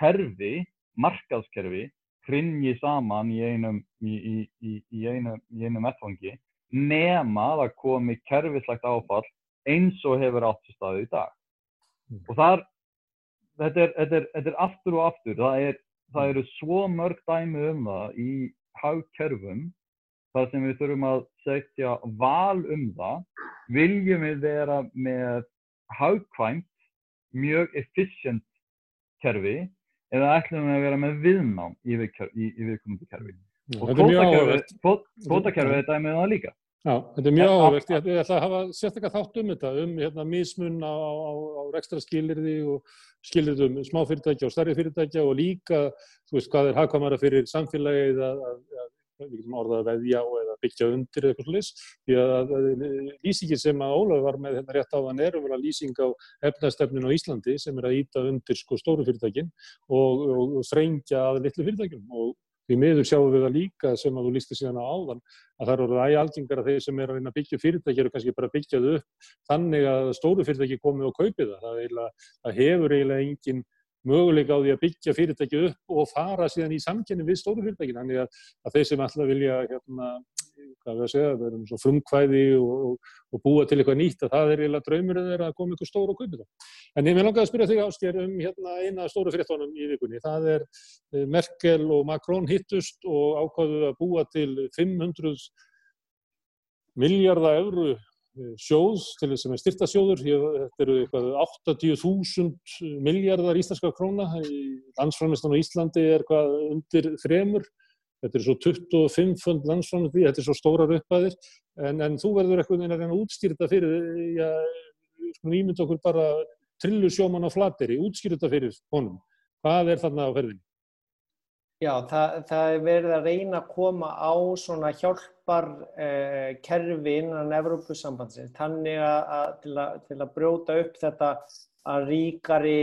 kerfi, markaðskerfi, hringi saman í einum, í, í, í, einum, einum ettfangi nema að það komi kerfislegt áfall eins og hefur átt sér staðið í dag. Mm. Og þar, þetta er, þetta, er, þetta er aftur og aftur, það, er, það eru svo mörg dæmi um það í hagkerfum þar sem við þurfum að segja val um það, viljum við vera með hagkvæmt, mjög efficient kerfi eða ætlum við að vera með viðnám í, í, í viðkomandi kerfi. Og kvótakerfi er dæmið það líka. Já, þetta er mjög áhugavert. Ég, ætla að hafa sérstaklega þátt um þetta, um hérna, mismun á, á, á rekstra skilirði og skilirði um smáfyrirtækja og starri fyrirtækja og líka, þú veist, hvað er hagkvæmara fyrir samfélagið að, að, að orðað að veðja á eða byggja undir eða eitthvað slúðis, því að lýsingin sem að Ólaf var með hérna rétt á þann er að lýsing á efnastefnin á Íslandi sem er að íta undir sko stóru fyrirtækin og, og, og þrengja að litlu fyrirtækjum og því miður sjáum við það líka sem að þú lísti síðan á áðan að það eru æg algengar að þeir sem er að reyna að byggja fyrirtæki eru kannski bara að byggja þau upp þannig að stóru fyrirtæki komið og kaupið það. Það, eiginlega, það hefur eiginlega engin möguleika á því að byggja fyrirtæki upp og fara síðan í samkynni við stóru fyrirtækin. Þannig að, að þeir sem alltaf vilja hérna, hvað við að segja, er svona frumkvæði og, og, búa til eitthvað nýtt að það er eiginlega draumurinn þeirra að koma ykkur stóru og kaupa það. En ég vil langa að spyrja þig ásker um hérna, eina stóru fyrirtónum í vikunni. Það er eh, Merkel og Macron hittust og ákvaðuð að búa til 500 miljardar eurru eh, sjóð til þess að með styrtasjóður. Þetta eru eitthvað 80.000 miljardar íslenska króna. Landsframlistan á Íslandi er hvað undir þremur Þetta er svo 25 fund landsframöndi, þetta er svo stórar uppæðir, en, en þú verður eitthvað að reyna að útskýrta fyrir, já, sko nýmynd okkur bara trillu sjóman á flateri, útskýrta fyrir honum. Hvað er þarna á ferðinni? Já, það, það er verið að reyna að koma á svona hjálpar eh, innan Evrópusambandsins, þannig að til, að til að brjóta upp þetta að ríkari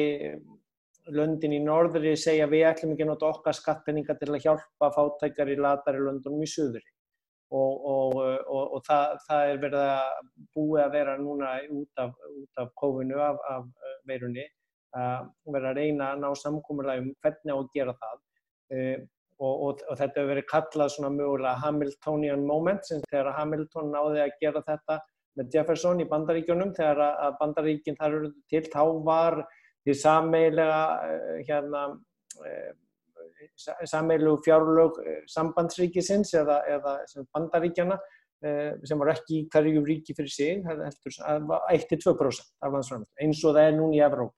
löndin í norðri segja við ætlum ekki að nota okkar skattpenninga til að hjálpa fátækjar í latari löndunum í suðri. Og, og, og, og það, það er verið að búið að vera núna út af, út af kófinu af, af veirunni að vera að reyna að ná samkómurlægum hvernig á að gera það. Uh, og þetta hefur verið kallað svona mögulega Hamiltonian moment sem þegar Hamilton náði að gera þetta með Jefferson í bandaríkjunum þegar að bandaríkinn þar eru til þá var því sameilega eh, hérna, eh, sameilu fjárlög eh, sambandsríkisins eða, eða bandaríkjana sem var ekki í hverju ríki fyrir sig, það var 1-2% af landsframlega, eins og það er núna í Evróp.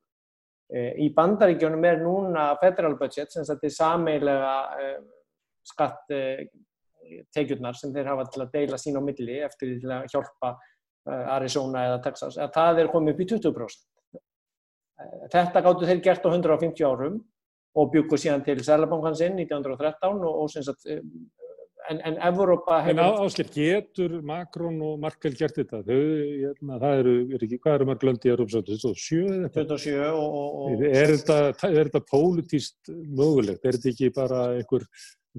Í bandaríkjónum er núna federal budget, sem þetta er sameilega skattekjurnar sem þeir hafa til að deila sín á milli eftir til að hjálpa Arizona eða Texas, að það er komið upp í 20%. Þetta gáttu þeir gert á 150 árum og byggu síðan til Sælabankansinn 1913 og, og sagt, eh, en, en Evrópa hefur... En ásker, getur Macron og Merkel gert þetta? Þau, hérna, það eru, er ekki, hvað eru marglöndi í Európa 27? 27 og... og er þetta, þetta pólitíst mögulegt? Er þetta ekki bara einhver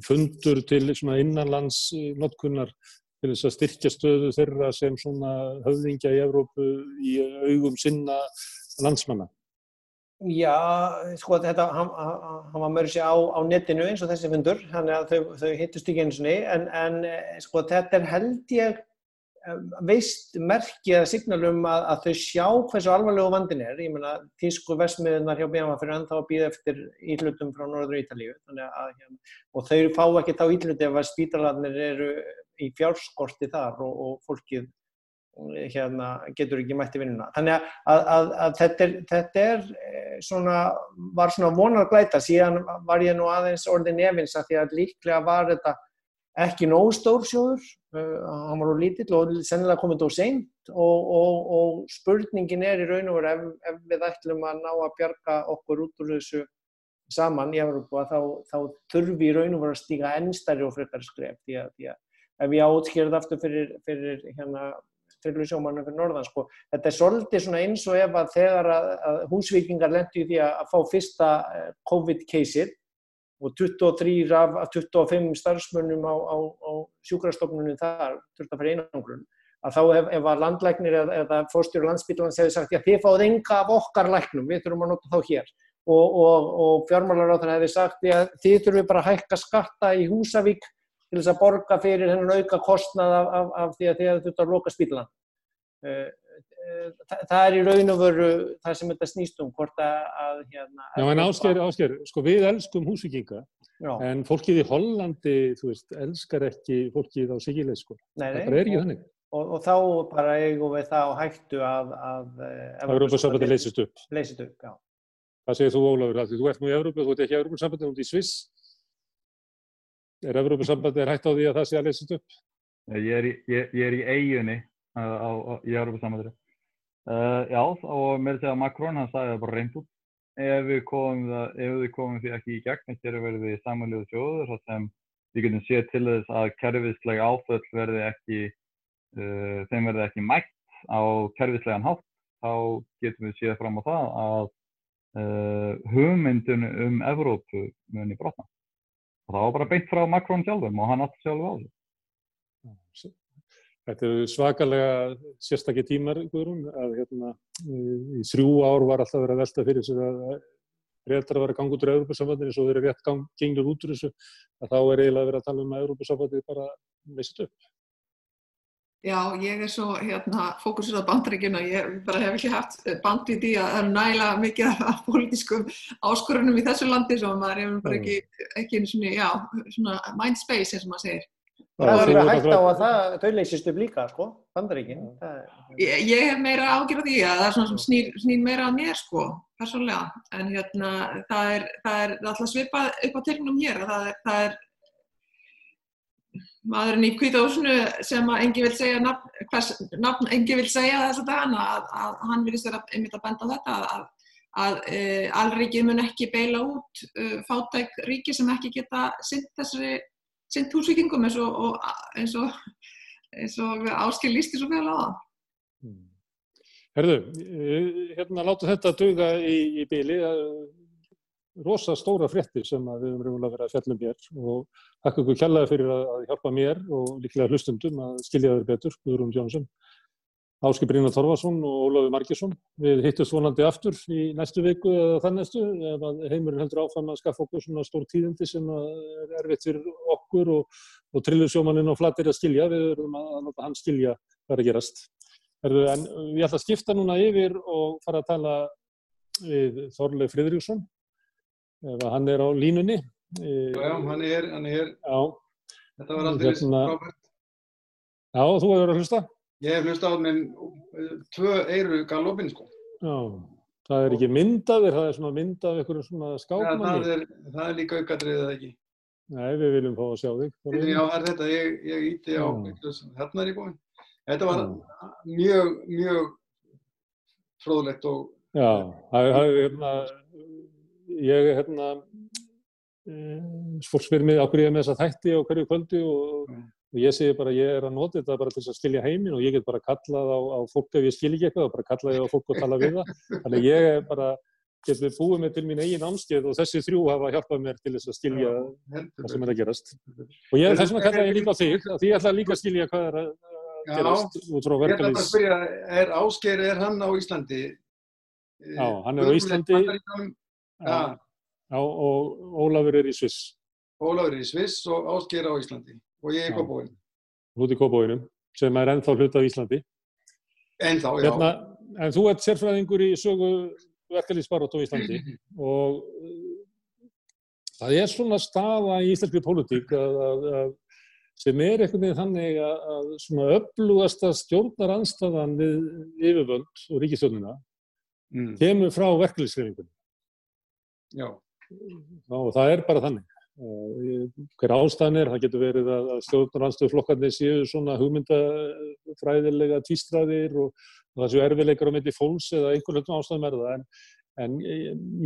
fundur til innanlands notkunnar til þess að styrkja stöðu þeirra sem svona höfðingja í Evrópu í augum sinna landsmanna? Já, sko þetta, hann, hann var mörg sér á, á netinu eins og þessi fundur, þannig að þau, þau hittust ekki eins og niður, en, en eh, sko þetta er held ég eh, veist merkið að signalum að, að þau sjá hversu alvarlegu vandin er, ég menna tísku vestmiðunar hjá BMA fyrir ennþá að býða eftir íhlutum frá Norður Ítalíu, þannig að hérna, og þau fá ekki þá íhluti ef að spítalarnir eru í fjárskorti þar og, og fólkið hérna, getur ekki mætti vinnuna. Þannig að, að, að þetta, er, þetta er eh, svona, var svona vonar glæta, síðan var ég nú aðeins orðin efins að því að líklega var þetta ekki nóg stór sjóður, uh, hann var úr lítill og sennilega komið á seint og, og, og spurningin er í raun og veru ef, ef við ætlum að ná að bjarga okkur út úr þessu saman í Európa þá, þá þurfi í raun og veru að stíka ennstæri og frekar skref. Því að, því að ef ég átskýrði aftur fyrir, fyrir hérna trillusjómanum fyrir norðan sko. Þetta er svolítið eins og ef að þegar að, að húsvikingar lendi í því að, að fá fyrsta eh, COVID-keisir og 23 af, af 25 starfsmönnum á, á, á sjúkrastofnunum þar þurft að fyrir einangrun að þá ef, ef að landlæknir eða, eða fórstjóru landsbytlan hefði sagt já þið fáið enga af okkar læknum, við þurfum að nota þá hér og, og, og fjármálaráðan hefði sagt já þið þurfum bara að hækka skatta í Húsavík til þess að borga fyrir hennan auka kostnað af, af, af því að þið hefði þurft að loka spítlan. Uh, uh, það, það er í raun og veru það sem þetta snýst um hvort að, að hérna, Já en ásker, ásker, sko við elskum húsvikinga Já. en fólkið í Hollandi, þú veist, elskar ekki fólkið á sigileg sko. Nei, nei, Það bara er ekki þannig. og, og þá bara eigum við það á hættu að, að Það upp að leysist upp. leysist upp, já. Hvað segir þú Ólafur? Þú ert nú í Európa, þú ert ekki í Európa-sambandi, þú ert í Sviss. Er Európa-sambandi hægt á því að það sé að leysist upp? Ég er í, ég, ég er í eiginni á, á, í Európa-samvæðri. Uh, já, og þess að Macron hann sagði það bara reynd út. Ef við komum, það, ef við komum því ekki í gegn, hér verður við samanlegu sjóður þar sem við getum séð til þess að kerfislega áföll verði ekki, uh, þeim verði ekki mætt á kerfislegan hátt, þá getum við séð fram á það að uh, hugmyndun um Evrópu muni brotna. Og það var bara beint frá Macron sjálfum og hann átti sjálf á þessu. Þetta eru svakalega sérstakki tímar, Guðrún, að hérna, í þrjú ár var alltaf verið að velta fyrir sig að réttar að vera að ganga út úr Európa-sambandinu, svo verið rétt gang, gengur út úr þessu, að þá er eiginlega verið að tala um að Európa-sambandið bara leysist upp. Já, ég er svo hérna, fókusur á bandaríkjuna, ég bara hef ekki haft band í því að það er nægilega mikið af pólitískum áskorunum í þessu landi sem maður hefur bara ekki, ekki svona, já, svona mind space eins og maður segir. Það er að hægt á að það, þau leysist upp líka, sko, bandaríkinn. Ég, ég hef meira ágjörð því að það er svona sem snýr, snýr meira að mér, sko, persónlega. En hérna, það er, það er alltaf svipað upp á tilnum hér, það er, það er maðurinn í kvítahúsinu sem að engi vil segja nafn, hvers nafn engi vil segja þess að dana, að, að hann vilist vera einmitt að benda á þetta, að, að e, alríkið mun ekki beila út e, fátæk ríki sem ekki geta synd húsvíkingum eins og, og, eins og, og áskil lísti svo vel á það. Herðu, hérna láta þetta döga í, í bíli, rosa stóra fréttir sem við höfum raunverulega verið að fjallum hér og þakka ykkur kjallaði fyrir að, hjálpa mér og líklega hlustundum að skilja þeir betur, Guðrún Jónsson, Áski Brynjar Þorvarsson og Ólafi Margesson. Við hittust vonandi aftur í næstu viku eða þann næstu ef heimurinn heldur áfram að skaffa okkur svona stór tíðindi sem er erfitt fyrir okkur og, og trillusjómaninn og flattir að skilja. Við verðum að láta hann skilja hvað er að gerast. Herðu, en ég ætla að skipta núna yfir og fara að tala við Þorleif Fridriksson ef hann er á línunni. Já, já, hann er, hann er. Já. Þetta var aldrei Hérna- frábært. Já, þú hefur að hlusta? Ég hef hlust á með tvö eiru galopin, sko. Já. Það er ekki myndaðir, það er svona myndað ykkur svona Ja, það, skákmanni. er, það er líka aukadrið eða ekki. Nei, við viljum fá að sjá þig. Já, það er þetta, ég, ég íti á, Já. hérna er ég búinn. Þetta var Já. mjög, mjög fróðlegt og Já, það það er, hérna, ég, hérna, eh, fólk spyr mig á hverju ég með þessa þætti og hverju kvöldi og, og ég segi bara, ég er að nota þetta bara til að skilja heiminn og ég get bara kallað á, á fólk ef ég skil ekki eitthvað og bara kallað ég á fólk og tala við það. Þannig ég er bara, get við búið mig til mín eigin ámskeið og þessi þrjú hafa hjálpað mér til þess að skilja það sem er að gerast. Og ég, þess vegna kallaði ég líka á þig, því ég ætla líka að skilja hvað er að Já. gerast út frá verkalýs. er Ásgeir, er hann á Íslandi? Já, hann er á Íslandi. Já, Já, og Ólafur er í Sviss, Ólafur er í Sviss og Ásgeir á Íslandi og ég er Já. Kópavóin. út í Kópavóinum, sem er ennþá hluta af Íslandi. En þá, já. Hérna, en þú ert sérfræðingur í sögu verkalýsbarótt á Íslandi [CLEARS THROAT] og uh, það er svona staða í íslenski pólitík að, að, að sem er einhvern veginn þannig að, að svona öflugasta stjórnaranstaðan við yfirvöld og ríkistjórnina Mm, kemur frá verkalýsreifingunni já. og það er bara þannig. Uh, hver ástæðan er, það getur verið að, stjórnarhanstöðuflokkarnir séu svona hugmyndafræðilega týstraðir og, það séu erfileikar á myndi fólks eða einhvern veginn ástæðum er það en, en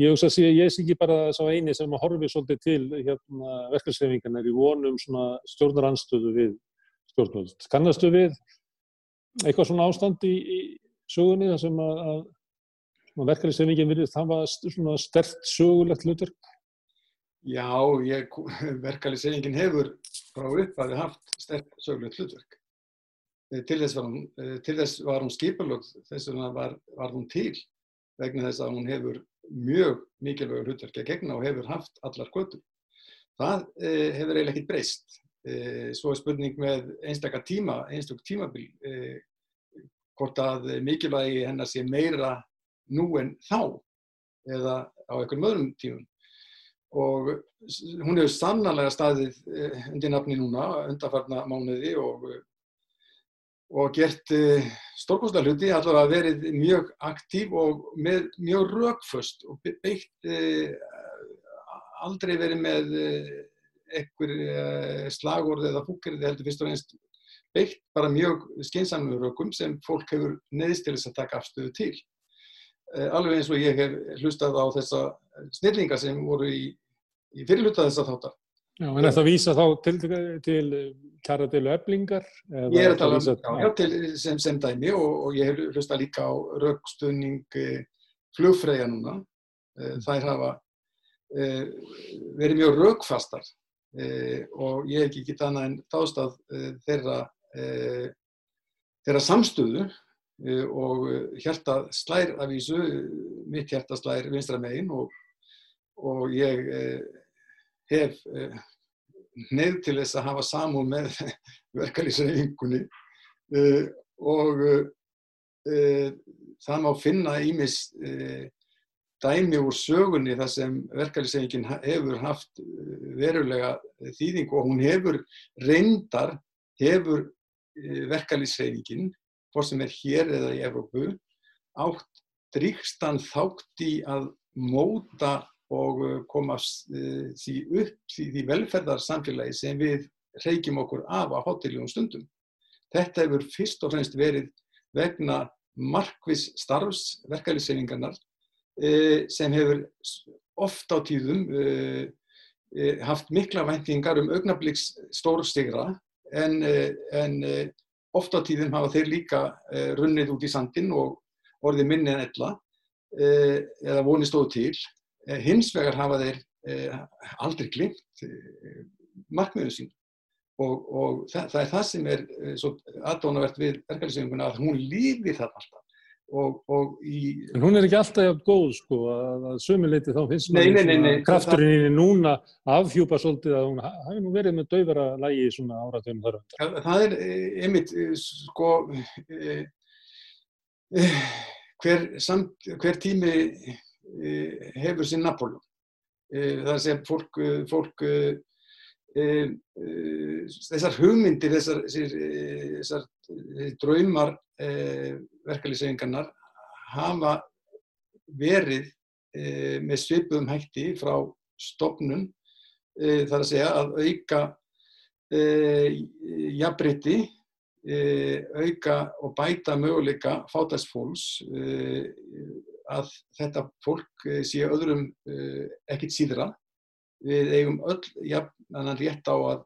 ég hugsa að sé, ég sé ekki bara svo eini sem horfi svolítið til hérna, verkefnsreifingarnar í vonum svona stjórnarhanstöðu við stjórnvöld. Kannastu við eitthvað svona ástand í, í sögunni þar sem að, að verkefnisreifingin virðist hafa svona stert sögulegt hlutverk? Já, verkefnisreifingin hefur frá upphafi haft stert sögulegt hlutverk. Til þess var hún, var hún skipalögð, þess vegna var, var hún til vegna þess að hún hefur mjög mikilvægur hlutverk að gegna og hefur haft allar kvötur. Það eh, hefur eiginlega ekkert breyst. Eh, svo er spurning með einstakar tíma, einstak tímabil, eh, hvort að mikilvægi hennar sé meira nú en þá eða á einhverjum öðrum tímum. Og hún hefur sannlega staðið undir nafni núna, undarfarna mánuði og, og gert stórkostlega hluti, allavega verið mjög aktív og með mjög rökföst og beitt aldrei verið með einhver slagorð eða fúkirði heldur fyrst og einst beitt bara mjög skeinsamlu rökum sem fólk hefur neðist til þess að taka afstöðu til. Alveg eins og ég hef hlustað á þessa snillinga sem voru í, í fyrirluta þessa þáttar. Já, en þetta vísa þá til, til kæra til öflingar? Ég er að tala um, sem, sem dæmi og, og ég hef hlustað líka á raukstunning flugfræja núna. Þær hafa verið mjög raukfastar og ég hef ekki getað annað en þástað þeirra þeirra samstöðu og hjarta slær af vísu, mitt hjarta slær vinstra megin og, og ég hef neyð til þess að hafa samúð með [LAUGHS] verkalýsreifingunni og það má finna ímis dæmi úr sögunni þar sem verkalýsreifingin hefur haft verulega þýðing og hún hefur reyndar, hefur verkalýsreifingin, hvort sem er hér eða í Evrópu, átt dríkstan þátt í að móta og koma því upp því, því velferðarsamfélagi sem við reykjum okkur af á hátiljum stundum. Þetta hefur fyrst og fremst verið vegna markvis starfs verkalýsreifingarnar sem hefur oft á tíðum haft mikla væntingar um augnabliks stórstigra en, en oft á tíðum hafa þeir líka runnið út í sandin og orðið minni en ella eða vonið stóð til. Hins vegar hafa þeir aldrei glimt markmiðum sín og, og það, það er það sem er svo aðdónavert við verkefnisefinguna að hún lífi það alltaf Og, og í... En hún er ekki alltaf góð sko að, að sömuleiti þá finnst maður krafturinn í núna afhjúpa svolítið að hún hafi nú verið með döfara lægi í svona áratöfum þar. Það, það er einmitt sko e, e, hver, samt, hver tími e, hefur sín Napóleon. Það sé fólk, fólk þessar hugmyndir, þessar, þessar draumar verkalýssefingarnar hafa verið með svipuðum hætti frá stofnun þar að segja að auka jafnbreytti, auka og bæta möguleika fátæksfólks að þetta fólk sé öðrum ekkit síðra. Við eigum öll jafnan rétt á að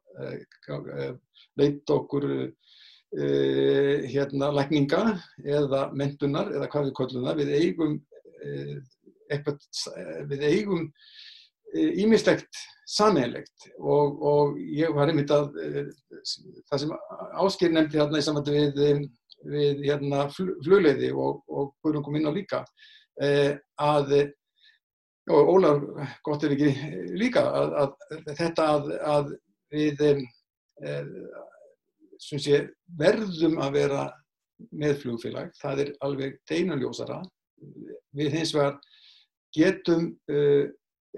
leita okkur hérna lækninga eða mentunar eða hvað við kollum það. Við eigum uh, eitthvað, við eigum ímislegt sammeilegt og, og ég var einmitt að það sem Ásker nefndi hérna í samvættu við, við hérna flugleiði og, og hverjum kom inn á líka að og Ólar, gott ef ekki líka að, að þetta að, að við sé, verðum að vera með flugfélag, það er alveg deinanljósara. Við hins vegar getum, uh,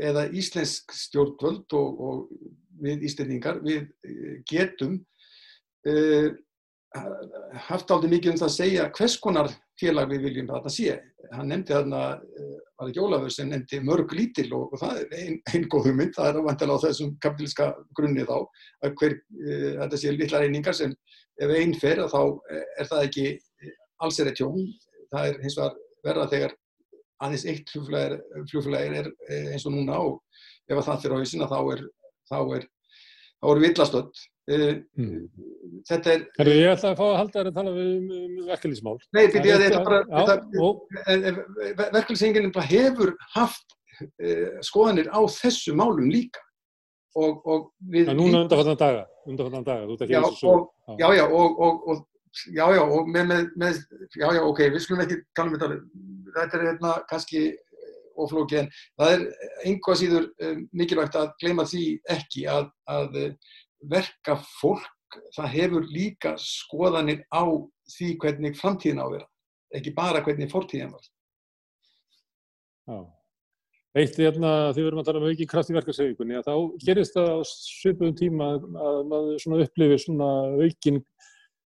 eða íslensk stjórnvöld og, og við íslendingar, við getum uh, haft aldrei mikið um það að segja hvers konar félag við viljum að þetta sé. Hann nefndi þarna, var ekki Ólafur sem nefndi mörg lítil og, og það er einn ein góð hugmynd, það er vantilega á þessum kapitalíska grunni þá, að hver, uh, þetta sé litla reyningar sem ef einn fer þá er það ekki alls er eitt tjón, það er hins vegar verða þegar aðeins eitt fljóflægir er eins og núna og ef það fyrir á hausina þá er, er, er villastöld Mm. Þetta er... Herru, ég ætla að fá að halda þér að tala um, um verkefliðsmál. Nei, fyrir að þetta bara, verkefliðsenginin hefur haft uh, skoðanir á þessu málum líka. Og, og við... Það er núna undanfattan daga, undanfattan daga, þú ert ekki já, og svo. Og, já, já, og, og, já, já, og með, með, með, já, já, ok, við skulum ekki tala um þetta, þetta er hérna kannski oflóki, en það er einhvað síður um, mikilvægt að gleyma því ekki að, að verka fólk, það hefur líka skoðanir á því hvernig framtíðin á að vera, ekki bara hvernig fortíðin var. Já. Eitt er hérna, því við erum að tala um auki kraft í verkarsauðingunni, að þá gerist það á svipum tíma að maður upplifir svona aukin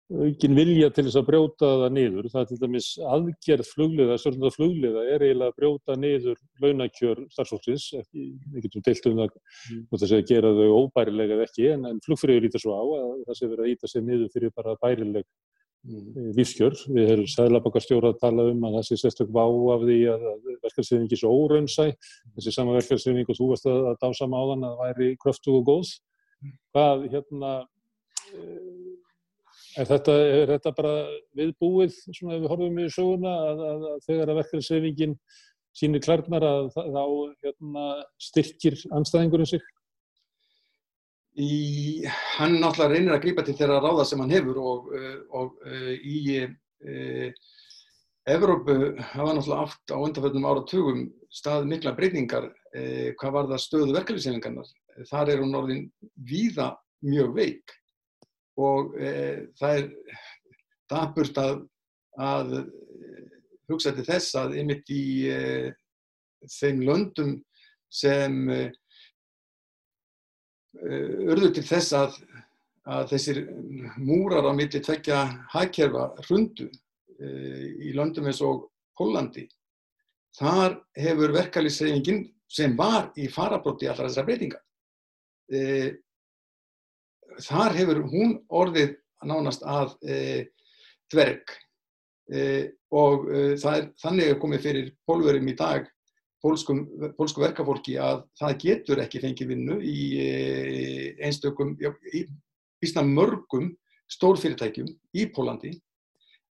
aukin vilja til þess að brjóta það niður. Það er til dæmis aðgerð flugliða, stjórnlega flugliða er eiginlega að brjóta niður launakjör starfsfólksins. Við getum deilt um það mm. að gera þau óbærilega eða ekki, en, en flugfröður lítar svo á að það sé verið að íta sig niður fyrir bara bærileg mm. Eh, lífskjör. Við erum sæðlabakarstjóra að tala um að það sé sérstaklega vá af því að verkefnsefningi er svo óraunsæ. Þessi sama verkefnsefning og þú varst að, að dásama á þann að væri kröftu og góð. Mm. Hvað hérna eh, Er þetta, er þetta bara viðbúið, svona ef við horfum í söguna, að, að, að þegar að verkefnisreifingin sínir klærnar að þá hérna, styrkir anstæðingurinn sig? Í, hann náttúrulega reynir að grípa til þeirra ráða sem hann hefur og, og uh, í uh, Evrópu hafa náttúrulega aft á undanfjöldum áratugum stað mikla breytingar uh, hvað var það stöðu verkefnisreifingarnar. Þar er hún orðin víða mjög veik og e, það er dapurt að, að hugsa til þess að ymitt í e, þeim löndum sem e, urður til þess að, að þessir múrar á milli tvekja hækkerfa hrundu e, í löndum eins og Hollandi. Þar hefur verkalýsreifingin sem var í farabróti allra þessar breytingar e, þar hefur hún orðið nánast að e, dverg e, og e, er, þannig er komið fyrir pólverum í dag pólskum, pólsku verkafólki að það getur ekki fengið vinnu í e, einstökum, já, í vísna mörgum stórfyrirtækjum í Pólandi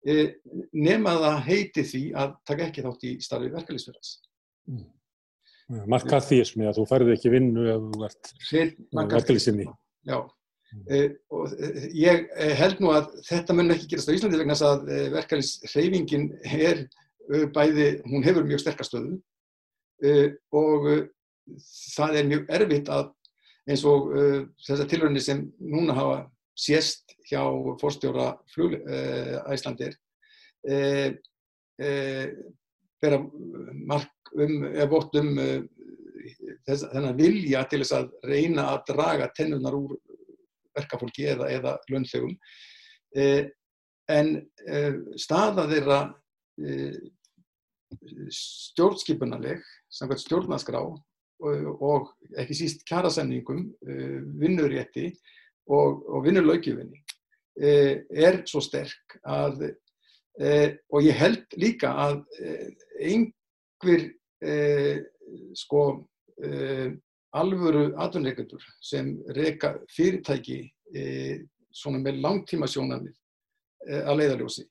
e, nema það heiti því að taka ekki þátt í starfi verkefliðsfjörðas. Mm. Markaðísmi að þú færði ekki vinnu ef þú ert verkefliðsynni. Já. Uh, og uh, ég uh, held nú að þetta mun ekki gerast á Íslandi vegna að verkefnisreifingin er bæði, hún hefur mjög sterkastöðu og það er mjög erfitt að eins og þessar tilröðinni sem núna hafa sést hjá fórstjóra Æslandir vera mark um, eða bótt um þennan vilja til þess að reyna að draga tennunar úr verkafólki eða, eða launþegum. Eh, en eh, staða þeirra eh, stjórnskipunaleg, samkvæmt stjórnaskrá og, og ekki síst kjærasemningum, vinnurétti og, og vinnurlaugjufinni er svo sterk að, og ég held líka að einhver sko alvöru atvinnreikendur sem reyka fyrirtæki e, svona með langtíma sjónarnir e, að leiðarljósi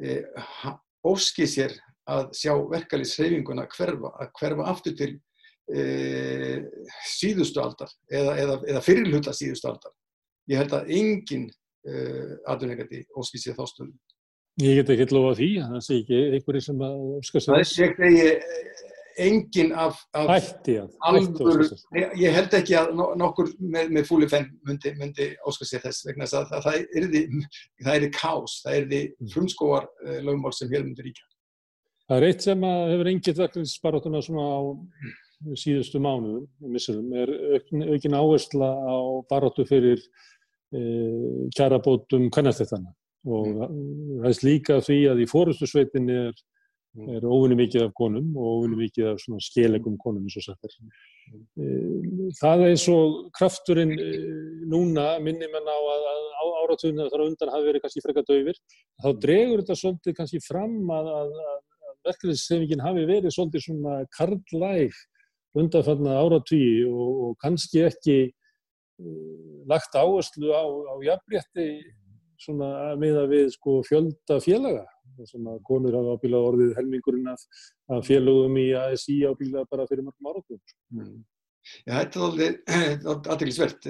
e, óski sér að sjá verkefliðsreyfinguna hverfa, að hverfa aftur til e, síðustu aldar eða, eða, eða fyrirluta síðustu aldar. Ég held að engin e, atvinnreikandi óski sér þá stöðu. Ég get ekki lofa því, það sé ekki einhverju sem að óska sér. Það sé ekki engin af, af Ætti, alvöru, ég held ekki að nokkur með, með fúli fenn myndi, myndi óskar sér þess vegna að það, það er því, það er því kás, það er því mm. frumskóar uh, lögumál sem hér myndir ríkja. Það er eitt sem hefur engið verkefnisbaróttuna svona á síðustu mánuðum, missurum, er aukin áhersla á baróttu fyrir e, kjarabótum kannastættana og það er líka því að í fórustusveitinni er, er óvinni mikið af konum og óvinni mikið af svona skelegum konum eins og sagt er. Það er eins og krafturinn núna minnir mann á að, að áratunum þar undan hafi verið kannski frekka döfir þá dregur þetta svolítið kannski fram að, að, að verkefnisefingin hafi verið svolítið svona karlæg undanfallna áratvíi og, og kannski ekki uh, lagt áherslu á, á jafnrétti svona meða við sko fjölda félaga sem að konur hafa ábílað orðið helmingurinn af, af félagum í ASI ábílað bara fyrir mörgum áratum. Mm. Já, þetta er alveg [CLEARS THROAT] aðtækilsvert.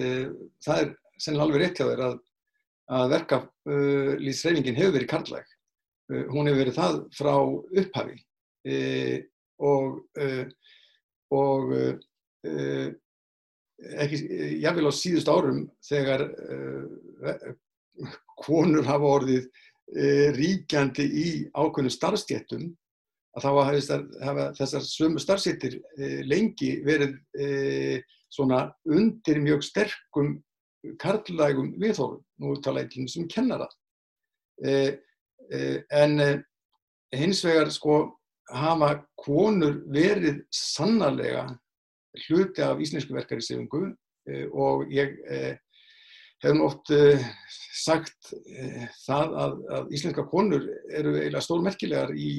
Það er sennilega alveg rétt hjá þér að, að verka uh, lýsreifingin hefur verið karlæg. Uh, hún hefur verið það frá upphafi uh, og og ekki, jáfnveil á síðust árum þegar konur hafa orðið uh, ríkjandi í ákveðnum starfstjéttum að þá hafa þessar sömu starfstjéttir lengi verið svona undir mjög sterkum karlægum viðhórum, nú tala ég til þessum kennara. En hins vegar sko hafa konur verið sannarlega hluti af íslensku verkarísefingu eh, og ég hef oft eh, sagt það að, að íslenska konur eru eiginlega stórmerkilegar í,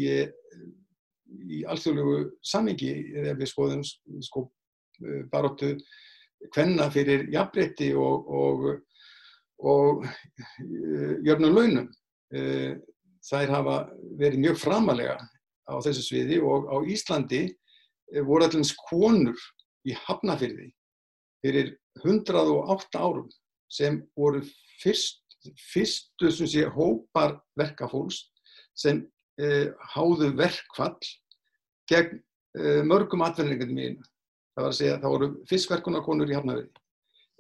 í alþjóðlegu samingi ef við skoðum sko, baróttu hvenna fyrir jafnbreytti og, og, og jöfnum launum. Þær hafa verið mjög framalega á þessu sviði og á Íslandi eh, voru allins konur í Hafnafyrði fyrir 108 árum sem voru fyrst, fyrstu sé hópar verkafólks sem eh, háðu verkfall gegn eh, mörgum atverðningum í einu. Það var að segja að það voru fiskverkunarkonur í Hafnafyrði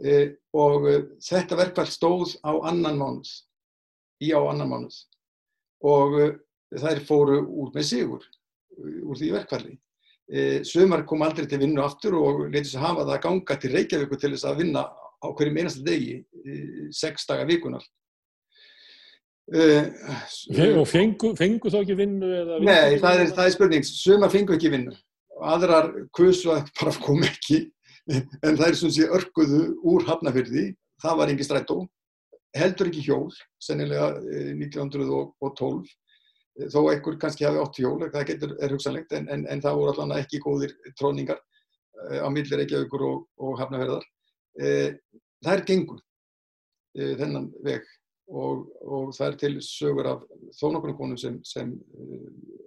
eh, og eh, þetta verkfall stóð á annan mánuð, í á annan mánuð og eh, þær fóru út með sigur úr því verkfalli. Sumar kom aldrei til vinnu aftur og leytist að hafa það að ganga til Reykjavík til þess að vinna á hverjum einasta degi, e, sex daga vikunar. E, og fengu, fengu þá ekki vinnu? Nei, það er, það er spurning. Sumar fengu ekki vinnu. Aðrar kusu að bara kom ekki, en það er svona sé örguðu úr hafnafyrði. Það var engi strætó. Heldur ekki hjól, sennilega 1912 þó einhver kannski hafi ótt hjól, það getur, er hugsanlegt, en, en, en það voru allavega ekki góðir tróningar uh, á millir Reykjavíkur og, og Hafnarferðar. Það er gengur uh, þennan veg og, og er til sögur af þónokkurnu konum sem, sem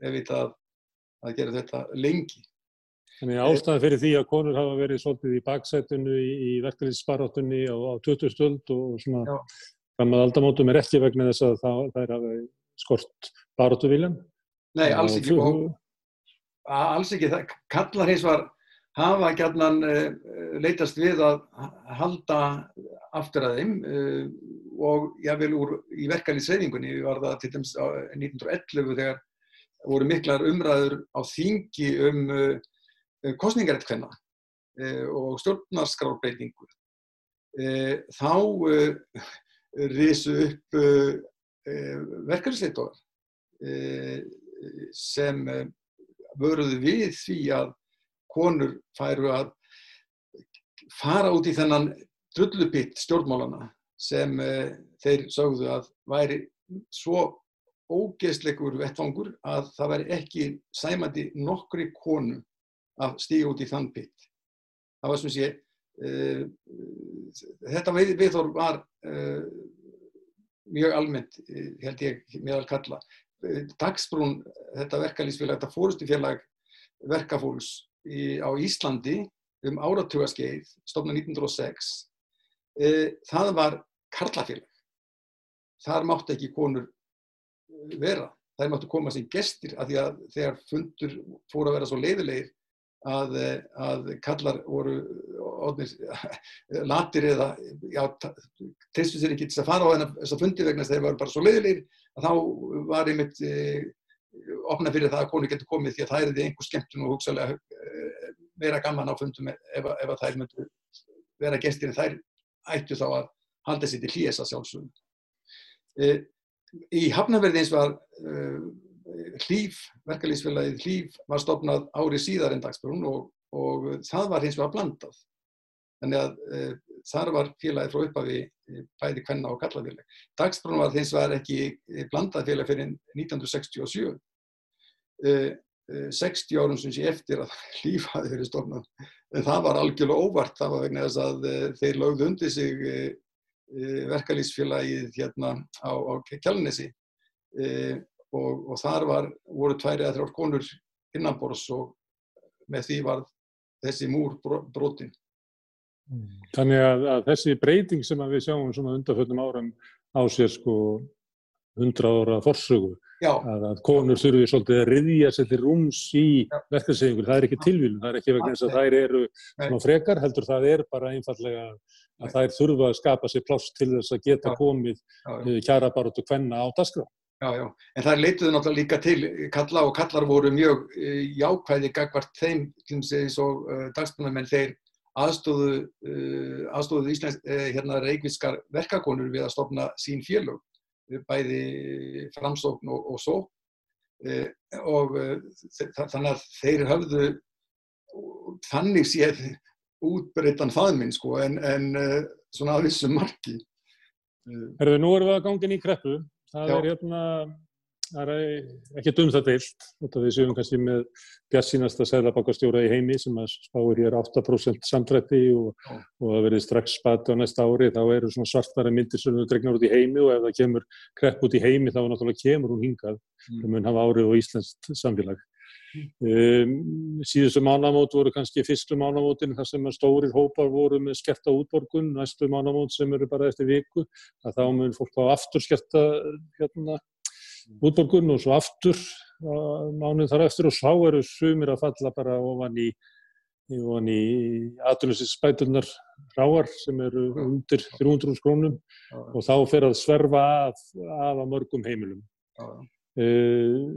er vitað að, að gera þetta lengi. Þannig ástæðan fyrir því að konur hafa verið svolítið í baksætunu í, í verkefniðsbaráttunni á, á 20 stöld og svona fram að aldamótum er ekki vegna þess að það, er hafa skort baróttu viljan? Nei, alls ekki. Og, alls ekki. Það kallar hins var hafa gætnan eh, leytast við að halda aftur að þeim uh, og ég vil úr í verkefliðsreyfingunni var það til dæmis á 1911 þegar voru miklar umræður á þingi um kostningarættkvenna og stjórnarskrárbreytingu. Þá risu upp verkefliðsleitóðar Eh, sem eh, vörðu við því að konur færu að fara út í þennan drullupitt stjórnmálana sem eh, þeir sögðu að væri svo ógeðsleikur vettfangur að það væri ekki sæmandi nokkri konu að stíga út í þann pitt. Það var sem sé, uh, þetta viðþór var uh, mjög almennt, held ég, meðal kalla. Dagsbrún, þetta verkalýsfélag, þetta fórustufélag verkafólks í, á Íslandi um áratugaskeið, stofna 1906, e, það var karlafélag. Þar mátti ekki konur vera. Það máttu koma sem gestir af því að þegar fundur fóru að vera svo leiðilegir að, að kallar voru ódnir, latir eða tristu sér ekki til að fara á þess að fundi vegna þegar þeir voru bara svo leiðilegir að þá var einmitt e, opna fyrir það að konu getur komið því að það er því einhver skemmtun og hugsalega e, vera gaman á fundum ef, ef að þær myndu vera gestir en þær ættu þá að halda sér til hlýjess að sjálfsögum. E, í Hafnaverði eins var uh, hlýf, verkalýsfélagið hlýf var stopnað ári síðar en dagsbrún og, og það var hins vegar blandað. Þannig að uh, þar var félagið frá upphafi bæði kvenna og kallafélag. Dagsbrún var hins vegar ekki blandað félag fyrir 1967. Uh, 60 árum sem sé eftir að [LAUGHS] hlýf hafi verið stopnað. En það var algjörlega óvart, það var vegna þess að þeir lögðu undir sig verkalýsfélagið hérna á, á Kjálnesi e, og, og þar var, voru tværi að þrjár konur innanbors og með því var þessi múr brotin. Þannig að, að þessi breyting sem við sjáum svona undanfjöldum árum á sér sko 100 ára forsögu að, að konur þurfi svolítið að riðja sér til rúms í verkefnsegingur, það er ekki tilvílun, það er ekki vegna þess að þær eru svona frekar, heldur það er bara einfallega að þær þurfa að skapa sér pláss til þess að geta já. komið eh, kjara baróttu kvenna á dasgrá. Já, já, en það leituðu náttúrulega líka til kalla og kallar voru mjög uh, jákvæði gagvart þeim eins og uh, dagsbúnamenn þeir aðstóðu, uh, aðstóðu Íslands hérna reikvískar verkakonur við að stopna sín félög bæði framsókn og, og svo e, og þannig að þeir hafðu þannig séð útbreytan faðminn sko en, en svona að vissum marki. Herðu, nú erum við að gangin í kreppu. Það Já. er hérna það er ekkert um það deilt. Þetta við séum kannski með bjassínasta sæðlabakastjóra í heimi sem að spáir hér 8% samdrætti og, og það verður strax spati á næsta ári þá eru svona svartværa myndir sem við dregnar út í heimi og ef það kemur krepp út í heimi þá náttúrulega kemur hún hingað. Mm. það mun hafa árið og Íslands samfélag. Um, síðustu mánamót voru kannski fyrstu mánamótin þar sem stórir hópar voru með skerta útborgun næstu mánamót sem eru bara eftir viku að þá mun fólk á aftur skerta hérna útborgun og svo aftur mánuð þar eftir og sá eru sumir að falla bara ofan í í aðlunisins spætunar ráar sem eru undir 300 krónum og þá fer að sverfa af, af að mörgum heimilum. Uh,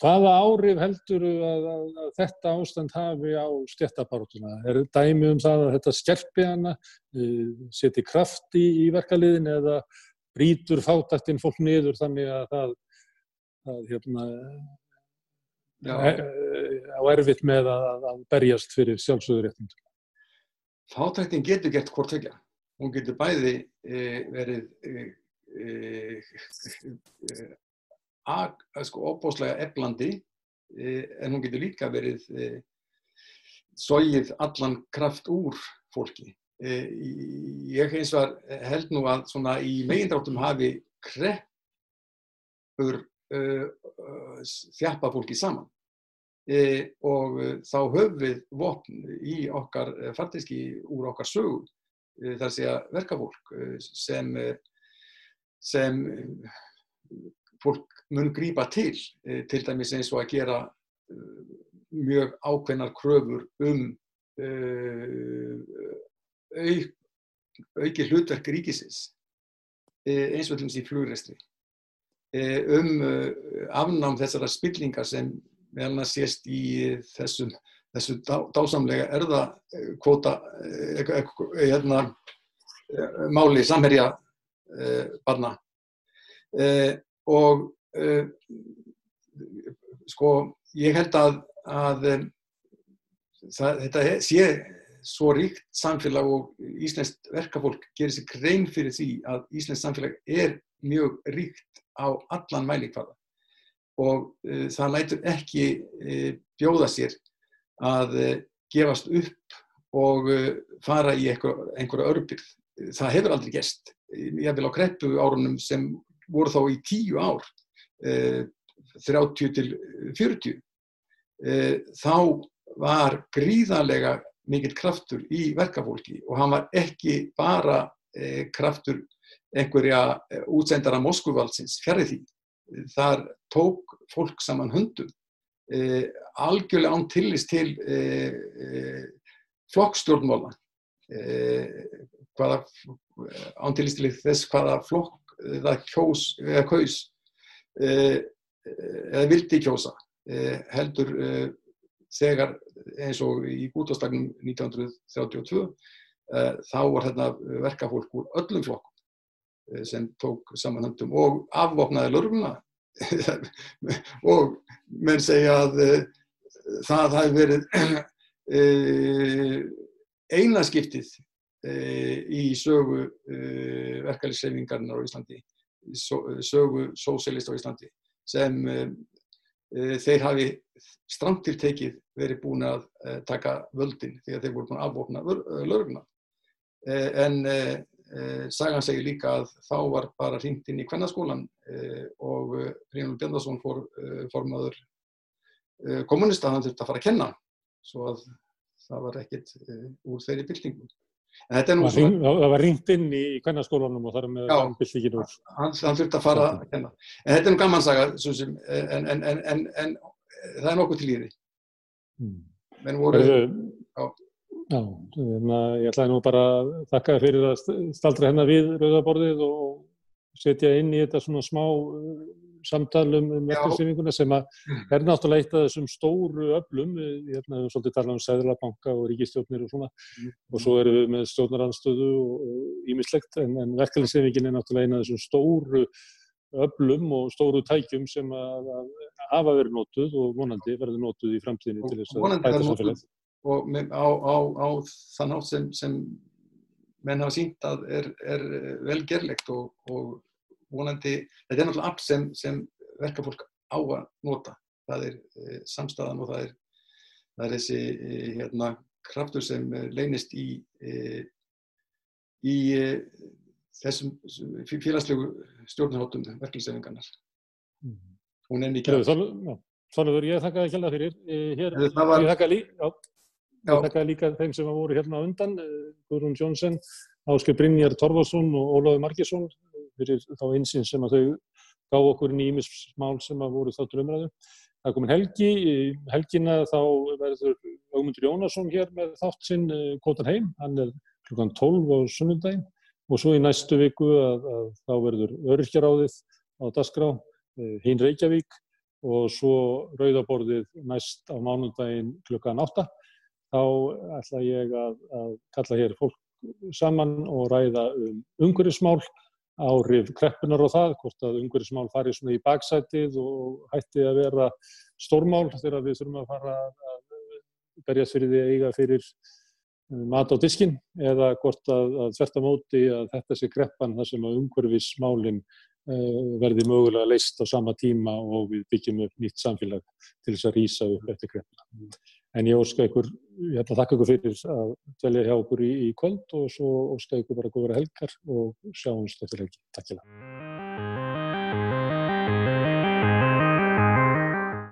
hvaða árif heldur að, að, að þetta ástand hafi á stjættabartuna? Er dæmi um það að þetta skerpi hana, uh, seti kraft í, í verkaliðin eða brítur fátaktinn fólk niður þannig að það að hérna e, á erfitt með að, að berjast fyrir sjálfsögurréttindum. Fátæktin getur gert hvort vekja. Hún getur bæði e, verið e, e, e sko, opbóslega eflandi e, en hún getur líka verið sóið allan kraft úr fólki. Ég eins var held nú að í megindráttum hafi kreppur þjappa fólki saman. E, og uh, þá höfum við vopn í okkar fartiski úr okkar sögu. Þar sé að verka fólk sem, sem fólk mun grýpa til til dæmis eins og að gera mjög ákveðnar kröfur um auk, auki hlutverk ríkisins eins og til dæmis í flugræstri Eh, um eh, afnám þessara spillingar sem meðal að sést í þessum, þessu dá, dásamlega erðakvota hérna, máli samherja barna. Og sko ég held að, að það, þetta sé svo ríkt samfélag og Íslands verkafólk gerir sér grein fyrir því að Íslands samfélag er mjög ríkt á allan mælikvarða og uh, það lætur ekki uh, bjóða sér að uh, gefast upp og fara í einhver, einhverja örbyrð. Það hefur aldrei gest. Ég vil á kreppu árunum sem voru þá í tíu ár, 30 til 40, þá var gríðarlega mikill kraftur í verkafólki og hann var ekki bara kraftur einhverja eh, útsendara Moskúvaldsins fjarið því. Þar tók fólk saman hundum, eh, algjörlega án tillist til eh, eh, flokkstjórnmála, eh, án tillist til þess hvaða flokk það kjós, eða kaus eh, eða vildi kjósa, heldur þegar eins og í gútastagnum 1932 þá var þetta verkafólk úr öllum flokkum eh, sem tók samanhandum og afvopnaði lörguna [LAUGHS] og menn segja að uh, það hafi verið uh, [CLEARS THROAT] eina skiptið í sögu verkefliðsreifingarnar á Íslandi, sögu sósélist á Íslandi sem þeir hafi stramt til tekið verið búin að taka völdin þegar þeir voru búin að afvopna lörguna. En sagan segir líka að þá var bara hringt inn í kvennaskólan og Príðanur Björndarsson fór formaður kommunista hann þurfti að fara að kenna svo að það var ekkert úr þeirri byltingu. Svona... Það var ringt inn í kvennarskólanum og þar með byltingin úr. Hann, hann þurfti að fara að kenna. En þetta er nú gamansaga, sem, en, en, en, en það er nokkuð til í því. Hmm. Menn voru... Já, já ég ætlaði nú bara að þakka fyrir að staldra hennar við rauðaborðið og setja inn í þetta svona smá samtalum um verkefnsefinguna sem er náttúrulega eitt af þessum stóru öflum, hérna við svolítið tala um Sæðlabanka og ríkistjórnir og svona. Mm. og svo erum við með stjórnaranstöðu og ímislegt en, en verkefnsefingin er náttúrulega eina af þessum stóru öflum og stóru tækjum sem að, hafa verið nótuð og vonandi verður nótuð í framtíðinni til þess að bæta samfélagið. Og á, á, á þann átt sem, sem menn hafa sínt að er, er velgerlegt og, og vonandi, þetta er náttúrulega allt sem, sem verkafólk á að nota. Það er e, samstæðan og það er, það er þessi e, hérna, kraftur sem leynist í, e, í þessum félagslegu stjórnarhóttum verkefliðsefingarnar. Mm. Hún er aðeins. Svolítið, ég þakka það ekki fyrir. Hér, var... Ég þakka líka, þakka líka þeim sem voru hérna undan, Guðrún Jónsson, Ásker Brynjar Torfarsson og Óláður Markesson fyrir þá einsinn sem að þau gá okkur nýmis mál sem að voru þá drömraðu. Það komin helgi, helgina þá verður Augmundur Jónasson hér með þátt sinn Kvotan heim, hann er klukkan 12 á sunnundaginn og svo í næstu viku að, að þá verður Örkjaráðið á Dasgrá, hinn Reykjavík og svo Rauðaborðið næst á mánundaginn klukkan 8. Þá ætla ég að, að kalla hér fólk saman og ræða um umhverfismál áhrif kreppunar og það, hvort að umhverfismál fari svona í baksætið og hætti að vera stórmál þegar við þurfum að fara að berjast fyrir því að eiga fyrir eh, mat á diskin eða hvort að, að þvert á móti að þetta sé kreppan þar sem að umhverfismálinn uh, verði mögulega leist á sama tíma og við byggjum upp nýtt samfélag til þess að rýsa upp eftir kreppuna. En ég óska ykkur, ég ætla að þakka ykkur fyrir að dvelja hjá okkur í, í kvöld og svo óska ykkur bara góðra helgar og sjáumst eftir helgi. Takk fyrir það.